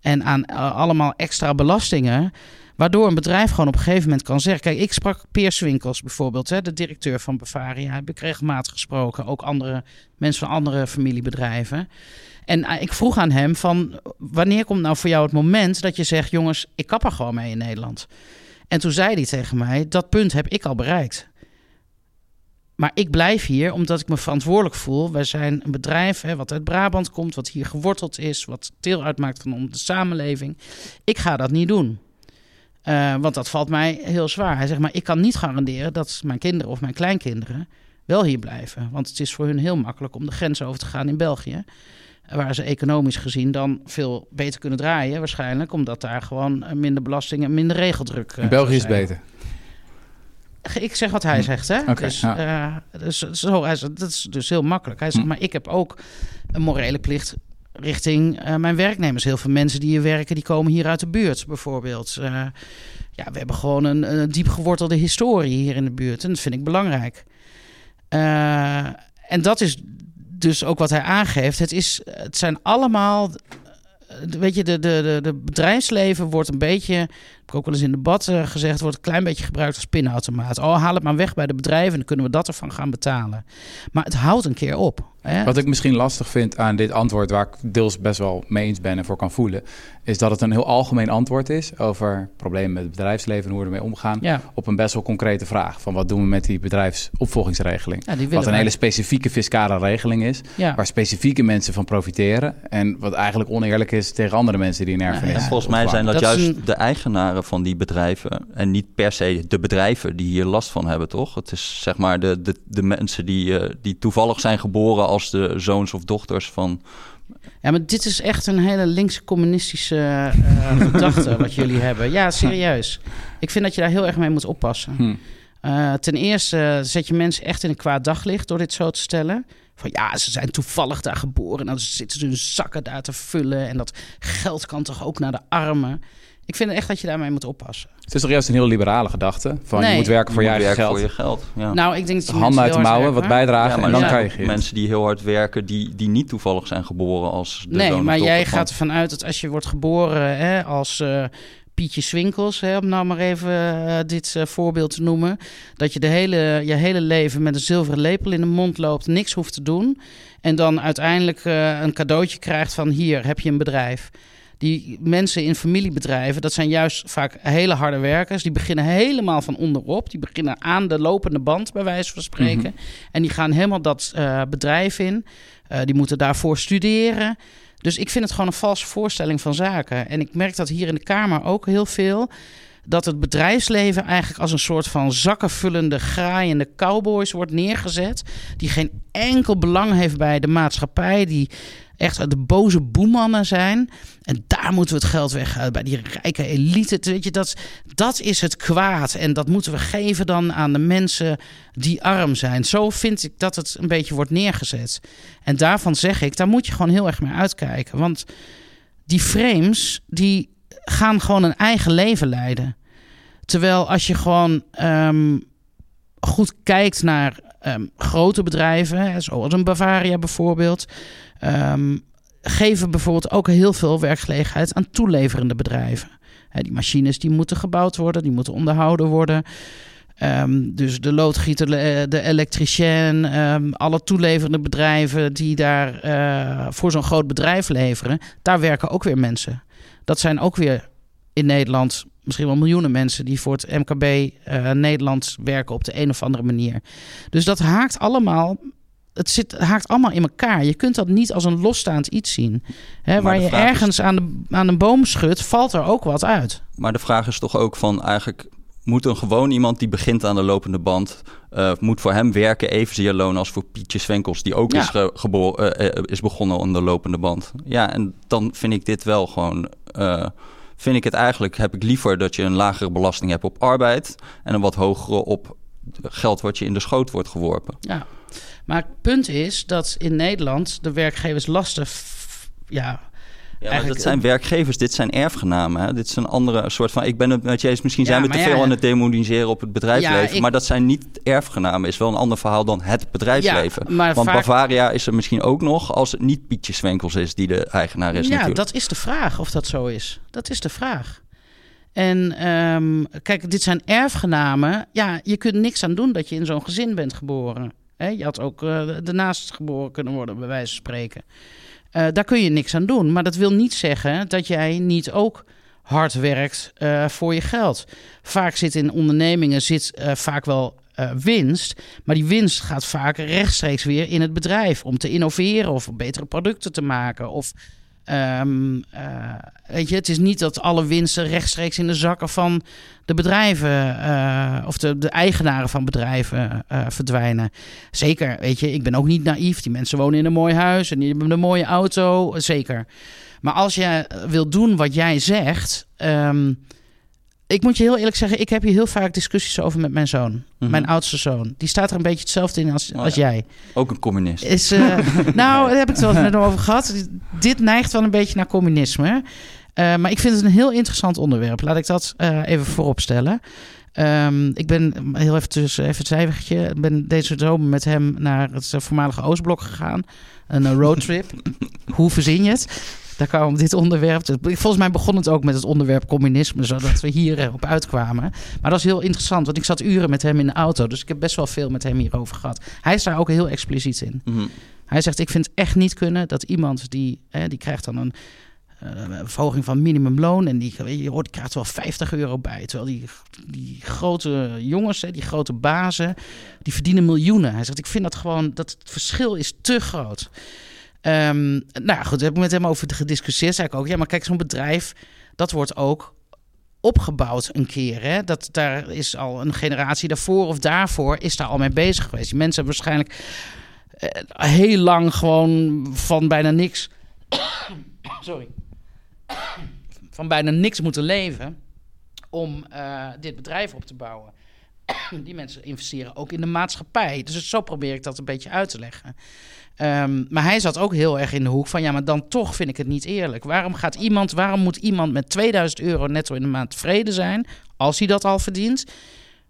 S3: en aan eh, allemaal extra belastingen? Waardoor een bedrijf gewoon op een gegeven moment kan zeggen... Kijk, ik sprak Peer Swinkels bijvoorbeeld, hè, de directeur van Bavaria. Heb ik regelmatig gesproken. Ook andere mensen van andere familiebedrijven. En eh, ik vroeg aan hem van... Wanneer komt nou voor jou het moment dat je zegt... Jongens, ik kap er gewoon mee in Nederland. En toen zei hij tegen mij... Dat punt heb ik al bereikt. Maar ik blijf hier omdat ik me verantwoordelijk voel. Wij zijn een bedrijf hè, wat uit Brabant komt, wat hier geworteld is, wat deel uitmaakt van de samenleving. Ik ga dat niet doen. Eh, want dat valt mij heel zwaar. Hij zegt, maar ik kan niet garanderen dat mijn kinderen of mijn kleinkinderen wel hier blijven. Want het is voor hun heel makkelijk om de grens over te gaan in België. Waar ze economisch gezien dan veel beter kunnen draaien, waarschijnlijk. Omdat daar gewoon minder belasting en minder regeldruk eh,
S1: In België is beter.
S3: Ik zeg wat hij zegt, hè?
S1: Hm.
S3: Dus,
S1: ja.
S3: eh, dus, zo, hij zegt, dat is dus heel makkelijk. Hij zegt,
S1: Hm.
S3: maar ik heb ook een morele plicht richting eh, mijn werknemers. Heel veel mensen die hier werken, die komen hier uit de buurt, bijvoorbeeld. Eh, ja, we hebben gewoon een, een diep gewortelde historie hier in de buurt. En dat vind ik belangrijk. En dat is dus ook wat hij aangeeft. Het, is, het zijn allemaal... Weet je, de, de, de, de bedrijfsleven wordt een beetje, ook wel eens in debat eh, gezegd, wordt een klein beetje gebruikt als pinautomaat. Oh, haal het maar weg bij de bedrijven en dan kunnen we dat ervan gaan betalen. Maar het houdt een keer op. Hè?
S1: Wat ik misschien lastig vind aan dit antwoord, waar ik deels best wel mee eens ben en voor kan voelen, is dat het een heel algemeen antwoord is over problemen met het bedrijfsleven en hoe we ermee omgaan.
S3: Ja,
S1: Op een best wel concrete vraag van wat doen we met die bedrijfsopvolgingsregeling?
S3: ja, die willen
S1: Wat een
S3: wij.
S1: hele specifieke fiscale regeling is,
S3: ja.
S1: waar specifieke mensen van profiteren. En wat eigenlijk oneerlijk is tegen andere mensen die een erfenis
S2: volgens mij zijn dat,
S3: Dat is
S2: juist
S3: een-
S2: de eigenaren van die bedrijven en niet per se de bedrijven die hier last van hebben, toch? Het is zeg maar de, de, de mensen die, eh, die toevallig zijn geboren als de zoons of dochters van.
S3: Ja, maar dit is echt een hele linkse communistische eh, gedachte wat jullie hebben. Ja, serieus. Ik vind dat je daar heel erg mee moet oppassen.
S1: Hm.
S3: Eh, ten eerste zet je mensen echt in een kwaad daglicht door dit zo te stellen. Van ja, ze zijn toevallig daar geboren en dan zitten ze hun zakken daar te vullen. En dat geld kan toch ook naar de armen. Ik vind echt dat je daarmee moet oppassen.
S1: Het is toch juist een heel liberale gedachte van je moet werken voor je
S2: moet
S1: eigen geld.
S2: voor je geld. Ja.
S3: Nou, ik denk dat die
S1: Handen uit de mouwen, wat bijdragen
S2: Ja,
S1: en
S2: maar
S1: dan
S3: ja.
S1: krijg je het.
S2: mensen die heel hard werken, die, die niet toevallig zijn geboren als de
S3: Nee, maar jij gaat ervan uit dat als je wordt geboren hè, als eh, Pietje Swinkels, hè, om nou maar even eh, dit eh, voorbeeld te noemen, dat je de hele, je hele leven met een zilveren lepel in de mond loopt, niks hoeft te doen en dan uiteindelijk eh, een cadeautje krijgt van hier heb je een bedrijf. Die mensen in familiebedrijven, dat zijn juist vaak hele harde werkers. Die beginnen helemaal van onderop. Die beginnen aan de lopende band, bij wijze van spreken. En die gaan helemaal dat eh, bedrijf in. Eh, die moeten daarvoor studeren. Dus ik vind het gewoon een valse voorstelling van zaken. En ik merk dat hier in de Kamer ook heel veel. Dat het bedrijfsleven eigenlijk als een soort van zakkenvullende, graaiende cowboys wordt neergezet. Die geen enkel belang heeft bij de maatschappij. Die echt de boze boemannen zijn. En daar moeten we het geld weghalen bij die rijke elite. Weet je, dat, dat is het kwaad. En dat moeten we geven dan aan de mensen die arm zijn. Zo vind ik dat het een beetje wordt neergezet. En daarvan zeg ik, daar moet je gewoon heel erg mee uitkijken. Want die frames, die gaan gewoon een eigen leven leiden. Terwijl als je gewoon ehm, goed kijkt naar ehm, grote bedrijven, zoals een Bavaria bijvoorbeeld, um, geven bijvoorbeeld ook heel veel werkgelegenheid aan toeleverende bedrijven. die machines die moeten gebouwd worden, die moeten onderhouden worden. dus de loodgieter, de elektricien, alle toeleverende bedrijven die daar uh, voor zo'n groot bedrijf leveren, daar werken ook weer mensen. Dat zijn ook weer in Nederland misschien wel miljoenen mensen die voor het MKB uh, Nederland werken op de een of andere manier. Dus dat haakt allemaal. Het zit, haakt allemaal in elkaar. Je kunt dat niet als een losstaand iets zien. Hè, waar je ergens aan, de, aan een boom schudt, valt er ook wat uit.
S2: Maar de vraag is toch ook van eigenlijk moet een gewoon iemand die begint aan de lopende band, uh, moet voor hem werken evenzeer loon als voor Pietje Svenkels, die ook is, geboren, uh, is begonnen aan de lopende band. Ja, en dan vind ik dit wel gewoon vind ik het eigenlijk, heb ik liever dat je een lagere belasting hebt op arbeid en een wat hogere op geld wat je in de schoot wordt geworpen.
S3: Ja, maar het punt is dat in Nederland de werkgevers lasten ja,
S2: ja, maar dat zijn werkgevers, dit zijn erfgenamen. Hè? Dit is een andere soort van. Ik ben het met je eens, misschien zijn we te veel aan het demoniseren op het bedrijfsleven. Maar dat zijn niet erfgenamen. Is wel een ander verhaal dan het bedrijfsleven. Want Bavaria is er misschien ook nog als het niet Pietje Zwenkels is die de eigenaar is.
S3: Ja, dat is de vraag of dat zo is. Dat is de vraag. En ehm, kijk, dit zijn erfgenamen. Ja, je kunt niks aan doen dat je in zo'n gezin bent geboren. je had ook uh, ernaast geboren kunnen worden, bij wijze van spreken. Uh, daar kun je niks aan doen. Maar dat wil niet zeggen dat jij niet ook hard werkt uh, voor je geld. Vaak zit in ondernemingen zit, vaak wel winst. Maar die winst gaat vaak rechtstreeks weer in het bedrijf. Om te innoveren of betere producten te maken. Of Um, weet je, het is niet dat alle winsten rechtstreeks in de zakken van de bedrijven uh, of de, eigenaren van bedrijven uh, verdwijnen. Zeker, weet je, ik ben ook niet naïef. Die mensen wonen in een mooi huis en die hebben een mooie auto, zeker. Maar als je wil doen wat jij zegt, um, ik moet je heel eerlijk zeggen, ik heb hier heel vaak discussies over met mijn zoon. Mhm. Mijn oudste zoon. Die staat er een beetje hetzelfde in als, oh als jij.
S2: Ook een communist.
S3: Is, uh, nou, daar heb ik het wel met hem over gehad. Dit neigt wel een beetje naar communisme. Uh, maar ik vind het een heel interessant onderwerp. Laat ik dat uh, even voorop stellen. Um, ik ben heel even tussen even het cijfertje. Ik ben deze zomer met hem naar het voormalige Oostblok gegaan. Een roadtrip. Hoe verzin je het? Daar kwam dit onderwerp. Volgens mij begon het ook met het onderwerp communisme, zodat we hier op uitkwamen. Maar dat is heel interessant, want ik zat uren met hem in de auto. Dus ik heb best wel veel met hem hierover gehad. Hij is daar ook heel expliciet in. Mhm. Hij zegt: Ik vind het echt niet kunnen dat iemand die, hè, die krijgt dan een. Uh, verhoging van minimumloon. En die, je hoort, die krijgt wel 50 euro bij. Terwijl die, die grote jongens, hè, die grote bazen, die verdienen miljoenen. Hij zegt, ik vind dat gewoon, dat het verschil is te groot. Um, nou goed, heb ik met hem over gediscussieerd. Zei ik ook, ja, maar kijk, zo'n bedrijf, dat wordt ook opgebouwd een keer. Hè? Dat, daar is al een generatie daarvoor of daarvoor is daar al mee bezig geweest. Die mensen hebben waarschijnlijk eh, heel lang gewoon van bijna niks... Sorry. van bijna niks moeten leven om uh, dit bedrijf op te bouwen. Die mensen investeren ook in de maatschappij. Dus zo probeer ik dat een beetje uit te leggen. Um, maar hij zat ook heel erg in de hoek van ja, maar dan toch vind ik het niet eerlijk. Waarom gaat iemand, waarom moet iemand met 2000 euro netto in de maand tevreden zijn als hij dat al verdient?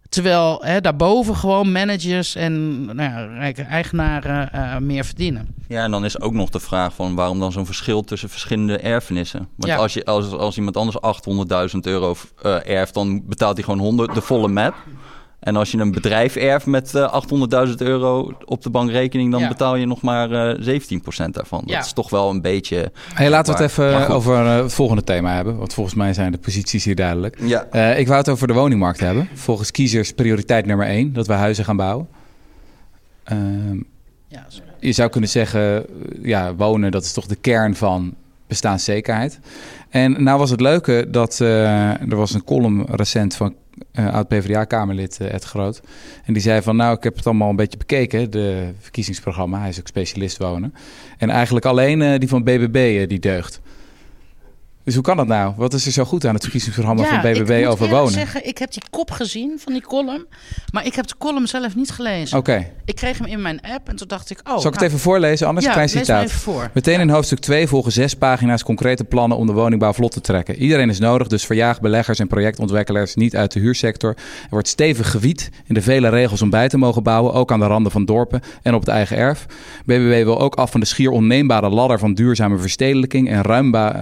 S3: Terwijl hè, daarboven gewoon managers en nou ja, rijke eigenaren uh, meer verdienen.
S2: Ja, en dan is ook nog de vraag van waarom dan zo'n verschil tussen verschillende erfenissen. Want als, je, als, als iemand anders 800.000 euro uh, erft, dan betaalt hij gewoon 100, de volle map. En als je een bedrijf erft met uh, eh, 800.000 euro op de bankrekening, dan betaal je nog maar uh, eh, 17% daarvan. Dat is toch wel een beetje.
S1: Hey, laten we het even over uh, het volgende thema hebben. Want volgens mij zijn de posities hier duidelijk. Ja. ik wou het over de woningmarkt hebben. Volgens kiezers prioriteit nummer 1, dat we huizen gaan bouwen. Ehm, ja, je zou kunnen zeggen, ja, wonen, dat is toch de kern van bestaanszekerheid. En nou was het leuke dat er was een column recent van uh, oud-PVDA-kamerlid Ed Groot. En die zei van, nou, ik heb het allemaal een beetje bekeken, de verkiezingsprogramma. Hij is ook specialist wonen. En eigenlijk alleen die van BBB die deugt. Dus hoe kan dat nou? Wat is er zo goed aan het verkiezingsprogramma van BBB over wonen?
S3: Ik zeggen, ik heb die kop gezien van die column, maar ik heb de column zelf niet gelezen.
S1: Oké.
S3: Ik kreeg hem in mijn app en toen dacht ik, oh. Zal
S1: ik het nou, even voorlezen? Anders
S3: ja,
S1: klein citaat.
S3: even voor.
S1: Meteen in hoofdstuk 2 volgen zes pagina's concrete plannen om de woningbouw vlot te trekken. Iedereen is nodig, dus verjaag beleggers en projectontwikkelaars niet uit de huursector. Er wordt stevig gewied in de vele regels om bij te mogen bouwen, ook aan de randen van dorpen en op het eigen erf. BBB wil ook af van de schier onneembare ladder van duurzame verstedelijking en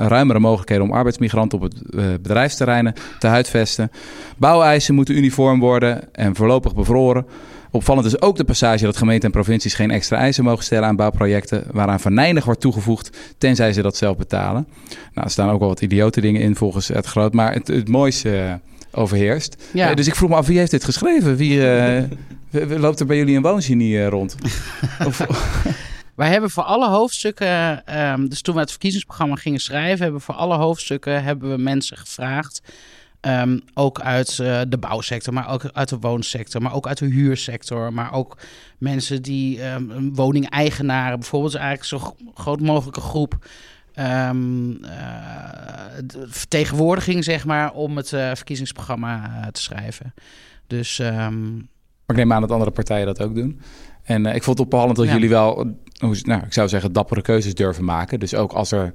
S1: ruimere mogelijkheden om arbeidsmigranten op het uh, bedrijfsterreinen te huidvesten. Bouweisen moeten uniform worden en voorlopig bevroren. Opvallend is ook de passage dat gemeenten en provincies geen extra eisen mogen stellen aan bouwprojecten waaraan verneinig wordt toegevoegd, tenzij ze dat zelf betalen. Nou, er staan ook wel wat idiote dingen in volgens het groot, maar het, het mooiste uh, overheerst.
S3: Ja.
S1: Uh, dus ik vroeg me af, wie heeft dit geschreven? Wie loopt er bij jullie een woongenie rond? of,
S3: wij hebben voor alle hoofdstukken, um, dus toen we het verkiezingsprogramma gingen schrijven, hebben we voor alle hoofdstukken hebben we mensen gevraagd. Um, ook uit uh, de bouwsector, maar ook uit de woonsector, maar ook uit de huursector. Maar ook mensen die um, woningeigenaren, bijvoorbeeld, is eigenlijk zo groot mogelijke groep. Um, uh, vertegenwoordiging, zeg maar, om het uh, verkiezingsprogramma te schrijven. Dus.
S1: Maar ik neem aan dat andere partijen dat ook doen. En ik vond het opvallend dat ja. jullie wel nou, ik zou zeggen, dappere keuzes durven maken. Dus ook als er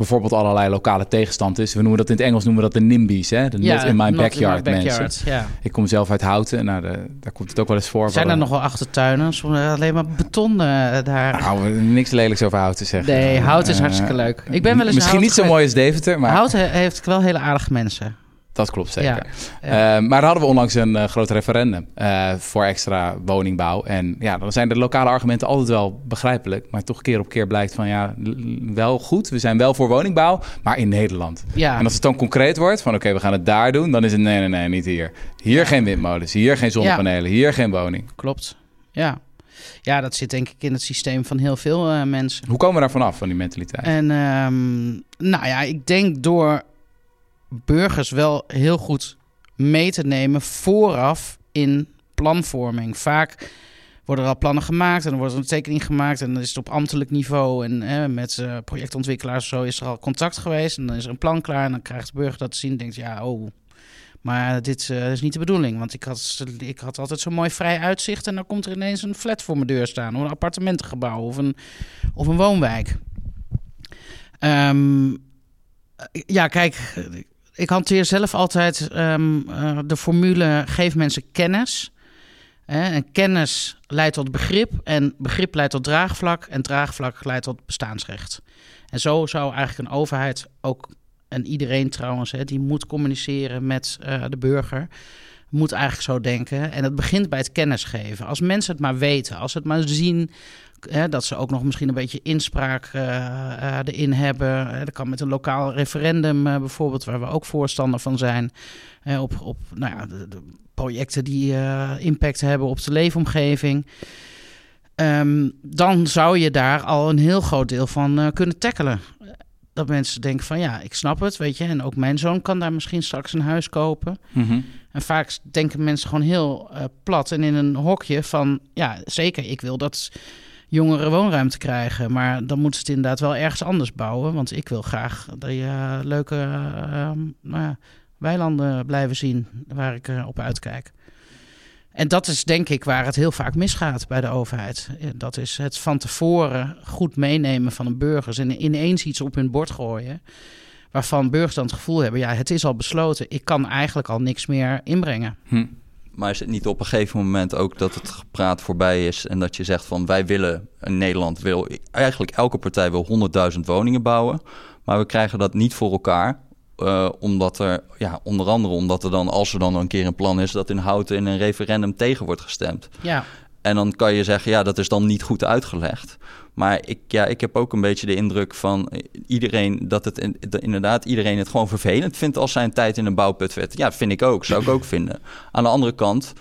S1: bijvoorbeeld allerlei lokale tegenstand is. We noemen dat in het Engels noemen we dat de NIMBY's, hè? De
S3: ja,
S1: not in my backyard,
S3: in my
S1: backyard
S3: mensen. Ja.
S1: Ik kom zelf uit Houten, nou, de, daar komt het ook wel eens voor.
S3: Zijn er nog wel achtertuinen? Soms alleen maar beton uh, daar.
S1: Nou, niks lelijks over Houten zeggen.
S3: Nee, Houten is uh, hartstikke leuk. Ik ben wel eens
S1: Misschien niet zo mooi als Deventer, maar...
S3: Houten heeft wel hele aardige mensen.
S1: Dat klopt zeker. Ja, ja. Uh, maar hadden we onlangs een uh, groot referendum uh, voor extra woningbouw. En ja, dan zijn de lokale argumenten altijd wel begrijpelijk. Maar toch keer op keer blijkt van ja, wel goed. We zijn wel voor woningbouw, maar in Nederland.
S3: Ja.
S1: En als het dan concreet wordt van oké, okay, we gaan het daar doen. Dan is het nee, nee, nee, niet hier. Hier geen windmolens, hier geen zonnepanelen, hier geen woning.
S3: Klopt, ja. Ja, dat zit denk ik in het systeem van heel veel mensen.
S1: Hoe komen we daar vanaf, van die mentaliteit?
S3: En um, nou ja, ik denk door burgers wel heel goed mee te nemen vooraf in planvorming. Vaak worden er al plannen gemaakt en dan wordt er een tekening gemaakt en dan is het op ambtelijk niveau en eh, met uh, projectontwikkelaars zo is er al contact geweest en dan is er een plan klaar en dan krijgt de burger dat te zien en denkt ja oh maar dit uh, is niet de bedoeling want ik had, ik had altijd zo'n mooi vrij uitzicht en dan komt er ineens een flat voor mijn deur staan of een appartementengebouw of een, of een woonwijk. Um, ja, kijk, ik hanteer zelf altijd um, uh, de formule: geef mensen kennis. En kennis leidt tot begrip. En begrip leidt tot draagvlak. En draagvlak leidt tot bestaansrecht. En zo zou eigenlijk een overheid ook. En iedereen trouwens, hè, die moet communiceren met uh, de burger. Moet eigenlijk zo denken. En het begint bij het kennis geven. Als mensen het maar weten, als het maar zien Hè, dat ze ook nog misschien een beetje inspraak uh, uh, erin hebben. dat kan met een lokaal referendum bijvoorbeeld, waar we ook voorstander van zijn. op op nou ja, de, de projecten die impact hebben op de leefomgeving. Um, dan zou je daar al een heel groot deel van kunnen tackelen. Dat mensen denken van ja, ik snap het, weet je. En ook mijn zoon kan daar misschien straks een huis kopen.
S1: Mm -hmm.
S3: En vaak denken mensen gewoon heel plat en in een hokje van... ja, zeker, ik wil dat jongeren woonruimte krijgen. Maar dan moeten ze het inderdaad wel ergens anders bouwen. Want ik wil graag dat je uh, leuke uh, nou ja, weilanden blijven zien waar ik uh, op uitkijk. En dat is denk ik waar het heel vaak misgaat bij de overheid. Dat is het van tevoren goed meenemen van een burgers en ineens iets op hun bord gooien. Waarvan burgers dan het gevoel hebben, ja, het is al besloten. Ik kan eigenlijk al niks meer inbrengen.
S1: Hm.
S2: Maar is het niet op een gegeven moment ook dat het gepraat voorbij is en dat je zegt van wij willen, in Nederland wil, eigenlijk elke partij wil 100.000 woningen bouwen, maar we krijgen dat niet voor elkaar. Uh, omdat er, ja, onder andere omdat er dan, als er dan een keer een plan is, dat in Houten in een referendum tegen wordt gestemd.
S3: Ja.
S2: En dan kan je zeggen, ja, dat is dan niet goed uitgelegd. Maar ik, ja, ik heb ook een beetje de indruk van iedereen dat het dat inderdaad iedereen het gewoon vervelend vindt als zijn tijd in een bouwput werd. Ja, vind ik ook. Zou ik ook vinden. Aan de andere kant,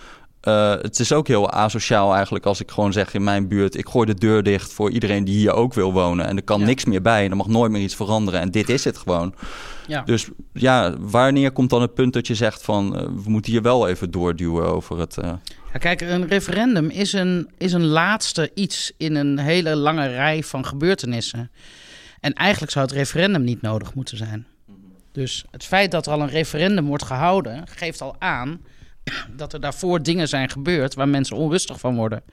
S2: eh, het is ook heel asociaal eigenlijk als ik gewoon zeg in mijn buurt... ik gooi de deur dicht voor iedereen die hier ook wil wonen. En er kan
S3: Ja.
S2: niks meer bij en er mag nooit meer iets veranderen. En dit is het gewoon.
S3: Ja.
S2: Dus ja, wanneer komt dan het punt dat je zegt van... eh, we moeten hier wel even doorduwen over het... eh,
S3: Kijk, een referendum is een, is een laatste iets in een hele lange rij van gebeurtenissen. En eigenlijk zou het referendum niet nodig moeten zijn. Dus het feit dat er al een referendum wordt gehouden, geeft al aan dat er daarvoor dingen zijn gebeurd waar mensen onrustig van worden.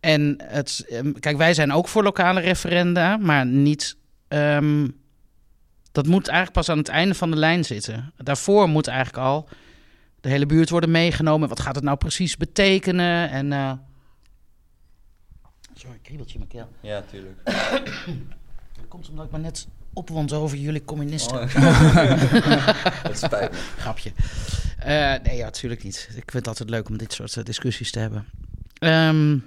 S3: En het, ehm, kijk, wij zijn ook voor lokale referenda, maar niet. ehm, dat moet eigenlijk pas aan het einde van de lijn zitten. Daarvoor moet eigenlijk al de hele buurt worden meegenomen. Wat gaat het nou precies betekenen? En. eh, Sorry, kriebeltje in mijn keel.
S2: Ja, tuurlijk.
S3: Dat komt omdat ik me net opwond over jullie communisten.
S2: dat spijt me.
S3: Grapje. Eh, nee, ja, natuurlijk niet. Ik vind het altijd leuk om dit soort eh, discussies te hebben. Ehm,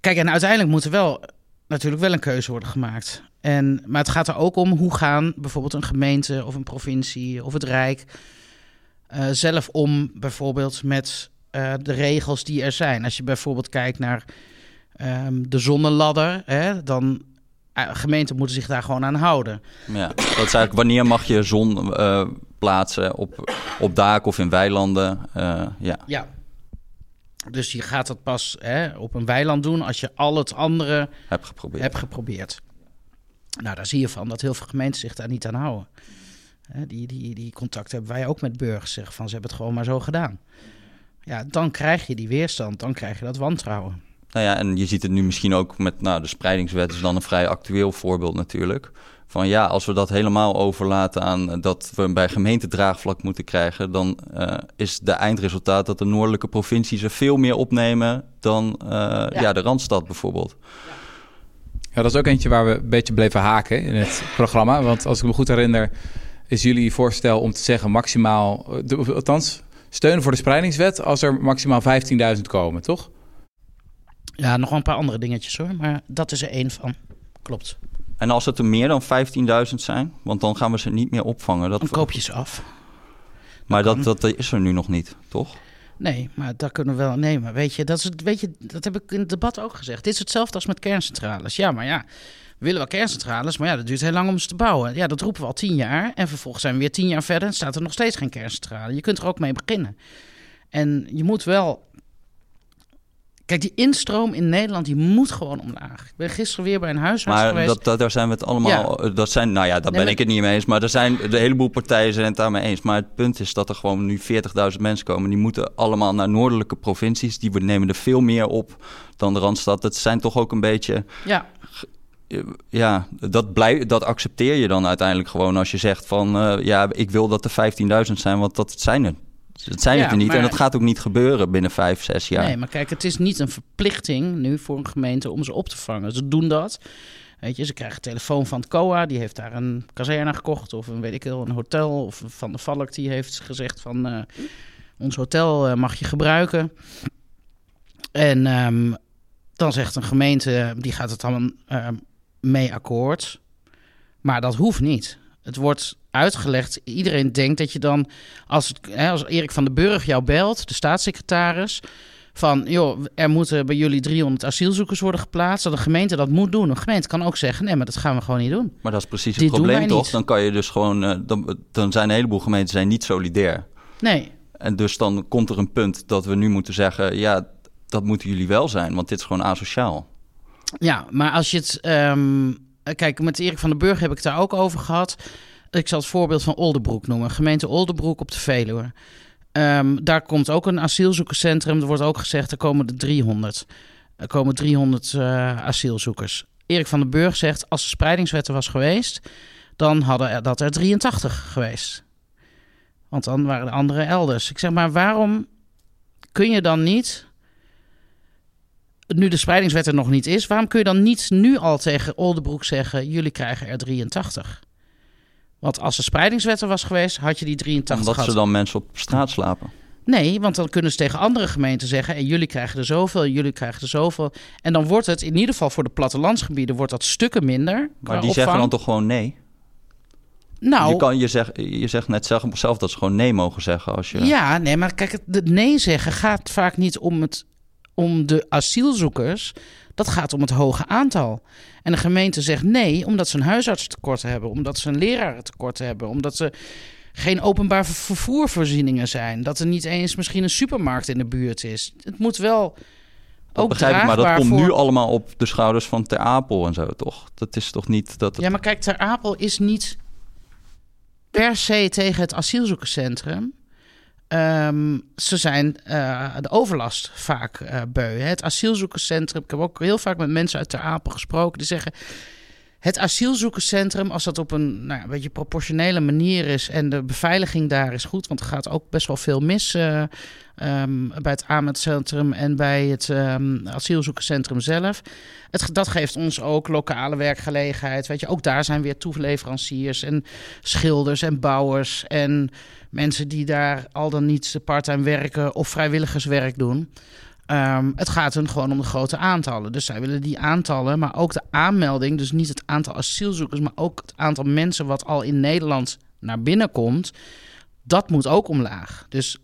S3: kijk, en uiteindelijk moet er wel natuurlijk wel een keuze worden gemaakt. En, maar het gaat er ook om hoe gaan bijvoorbeeld een gemeente of een provincie of het Rijk eh, zelf om, bijvoorbeeld met eh, de regels die er zijn. Als je bijvoorbeeld kijkt naar ehm, de zonneladder, hè, dan eh, gemeenten moeten zich daar gewoon aan houden.
S2: Ja, dat is eigenlijk wanneer mag je zon plaatsen op, op daken of in weilanden. Ja.
S3: Ja. Dus je gaat dat pas hè, op een weiland doen als je al het andere
S2: heb geprobeerd.
S3: hebt geprobeerd. Nou, daar zie je van dat heel veel gemeenten zich daar niet aan houden. Die, die, die contact hebben wij ook met burgers. Zeggen van ze hebben het gewoon maar zo gedaan. Ja, dan krijg je die weerstand. Dan krijg je dat wantrouwen.
S2: Nou ja, en je ziet het nu misschien ook met nou, de spreidingswet is dan een vrij actueel voorbeeld natuurlijk. Van ja, als we dat helemaal overlaten aan dat we bij gemeente draagvlak moeten krijgen, dan eh, is de eindresultaat dat de noordelijke provincies er veel meer opnemen dan eh, ja. de Randstad bijvoorbeeld.
S1: Ja, dat is ook eentje waar we een beetje bleven haken in het programma. Want als ik me goed herinner, is jullie voorstel om te zeggen maximaal, eh, de- althans, steun voor de spreidingswet als er maximaal 15.000 komen, toch?
S3: Ja, nog wel een paar andere dingetjes hoor. Maar dat is er één van. Klopt.
S2: En als het er meer dan 15.000 zijn, want dan gaan we ze niet meer opvangen. Dat
S3: Dan koop je ze af.
S2: maar dat, dat is er nu nog niet, toch?
S3: Nee, maar dat kunnen we wel nemen. Weet je, dat, is het, weet je, dat heb ik in het debat ook gezegd. Dit is hetzelfde als met kerncentrales. Ja, maar ja, willen wel kerncentrales, maar ja, dat duurt heel lang om ze te bouwen. Ja, dat roepen we al tien jaar. En vervolgens zijn we weer tien jaar verder en staat er nog steeds geen kerncentrale. Je kunt er ook mee beginnen. En je moet wel... Kijk, die instroom in Nederland, die moet gewoon omlaag. Ik ben gisteren weer bij een huisarts
S2: Maar
S3: geweest.
S2: dat, dat, daar zijn we het allemaal. Dat zijn, nou ja, daar
S3: Nee,
S2: ben
S3: maar-
S2: ik het niet mee eens. Maar er zijn de heleboel partijen zijn het daarmee eens. Maar het punt is dat er gewoon nu 40.000 mensen komen. Die moeten allemaal naar noordelijke provincies. Die nemen er veel meer op dan de randstad. Dat zijn toch ook een beetje.
S3: Ja,
S2: Ja, dat, blij, dat accepteer je dan uiteindelijk gewoon als je zegt van eh, ja, ik wil dat er 15.000 zijn, want dat zijn er. Het zijn
S3: Ja,
S2: het er niet.
S3: maar-
S2: En dat gaat ook niet gebeuren binnen vijf, zes jaar.
S3: Nee, maar kijk, het is niet een verplichting nu voor een gemeente om ze op te vangen. Ze doen dat. Weet je, ze krijgen een telefoon van het COA, die heeft daar een kazerne gekocht of een weet ik wel, een hotel. Of Van de Valk die heeft gezegd van eh, ons hotel eh, mag je gebruiken. En ehm, dan zegt een gemeente, die gaat het dan ehm, mee akkoord. Maar dat hoeft niet. Het wordt uitgelegd. Iedereen denkt dat je dan, als, het, hè, als Erik van den Burg jou belt, de staatssecretaris, van joh, er moeten bij jullie 300 asielzoekers worden geplaatst, dat de gemeente dat moet doen. Een gemeente kan ook zeggen, nee, maar dat gaan we gewoon niet doen.
S2: Maar dat is precies het
S3: Dit
S2: probleem toch?
S3: niet.
S2: Dan kan je dus gewoon, eh, dan, dan zijn een heleboel gemeenten zijn niet solidair.
S3: Nee,
S2: En dus dan komt er een punt dat we nu moeten zeggen: ja, dat moeten jullie wel zijn, want dit is gewoon asociaal.
S3: Ja, maar als je het. ehm, kijk, met Erik van den Burg heb ik het daar ook over gehad. Ik zal het voorbeeld van Oldenbroek noemen. Gemeente Oldenbroek op de Veluwe. Ehm, daar komt ook een asielzoekerscentrum. Er wordt ook gezegd, er komen er 300. Er komen 300 eh, asielzoekers. Erik van den Burg zegt, als de spreidingswet er was geweest... dan hadden er, dat er 83 geweest. Want dan waren de anderen elders. Ik zeg maar, waarom kun je dan niet nu de spreidingswet er nog niet is, waarom kun je dan niet nu al tegen Oldenbroek zeggen: jullie krijgen er 83? Want als de spreidingswet er was geweest, had je die 83
S2: Omdat
S3: gehad.
S2: ze dan mensen op straat slapen.
S3: Nee, want dan kunnen ze tegen andere gemeenten zeggen: en jullie krijgen er zoveel, en jullie krijgen er zoveel. En dan wordt het in ieder geval voor de plattelandsgebieden wordt dat stukken minder.
S2: Maar die zeggen dan toch gewoon nee?
S3: Nou,
S2: je, kan, je, zegt, je zegt net zelf, zelf dat ze gewoon nee mogen zeggen. Als je...
S3: Ja, nee, maar kijk, het nee zeggen gaat vaak niet om, het, om de asielzoekers. Dat gaat om het hoge aantal. En de gemeente zegt nee, omdat ze een huisartstekort hebben, omdat ze een lerarentekort hebben, omdat ze geen openbaar vervoervoorzieningen zijn, dat er niet eens misschien een supermarkt in de buurt is. Het moet wel
S2: dat
S3: ook
S2: begrijp ik, maar dat komt
S3: voor-
S2: nu allemaal op de schouders van Ter Apel en zo, toch? Dat is toch niet dat het...
S3: Ja, maar kijk, Ter Apel is niet per se tegen het asielzoekerscentrum. Ehm, ze zijn eh, de overlast vaak eh, beu. Het asielzoekerscentrum, ik heb ook heel vaak met mensen uit Ter Apel gesproken, die zeggen... Het asielzoekerscentrum, als dat op een, nou, een beetje proportionele manier is en de beveiliging daar is goed, want er gaat ook best wel veel mis eh, ehm, bij het aanmeldcentrum en bij het ehm, asielzoekerscentrum zelf. Het, dat geeft ons ook lokale werkgelegenheid. Weet je, ook daar zijn weer toeleveranciers en schilders en bouwers en mensen die daar al dan niet parttime werken of vrijwilligerswerk doen. Ehm, het gaat hun gewoon om de grote aantallen. Dus zij willen die aantallen, maar ook de aanmelding. Dus niet het aantal asielzoekers, maar ook het aantal mensen wat al in Nederland naar binnen komt. Dat moet ook omlaag. Dus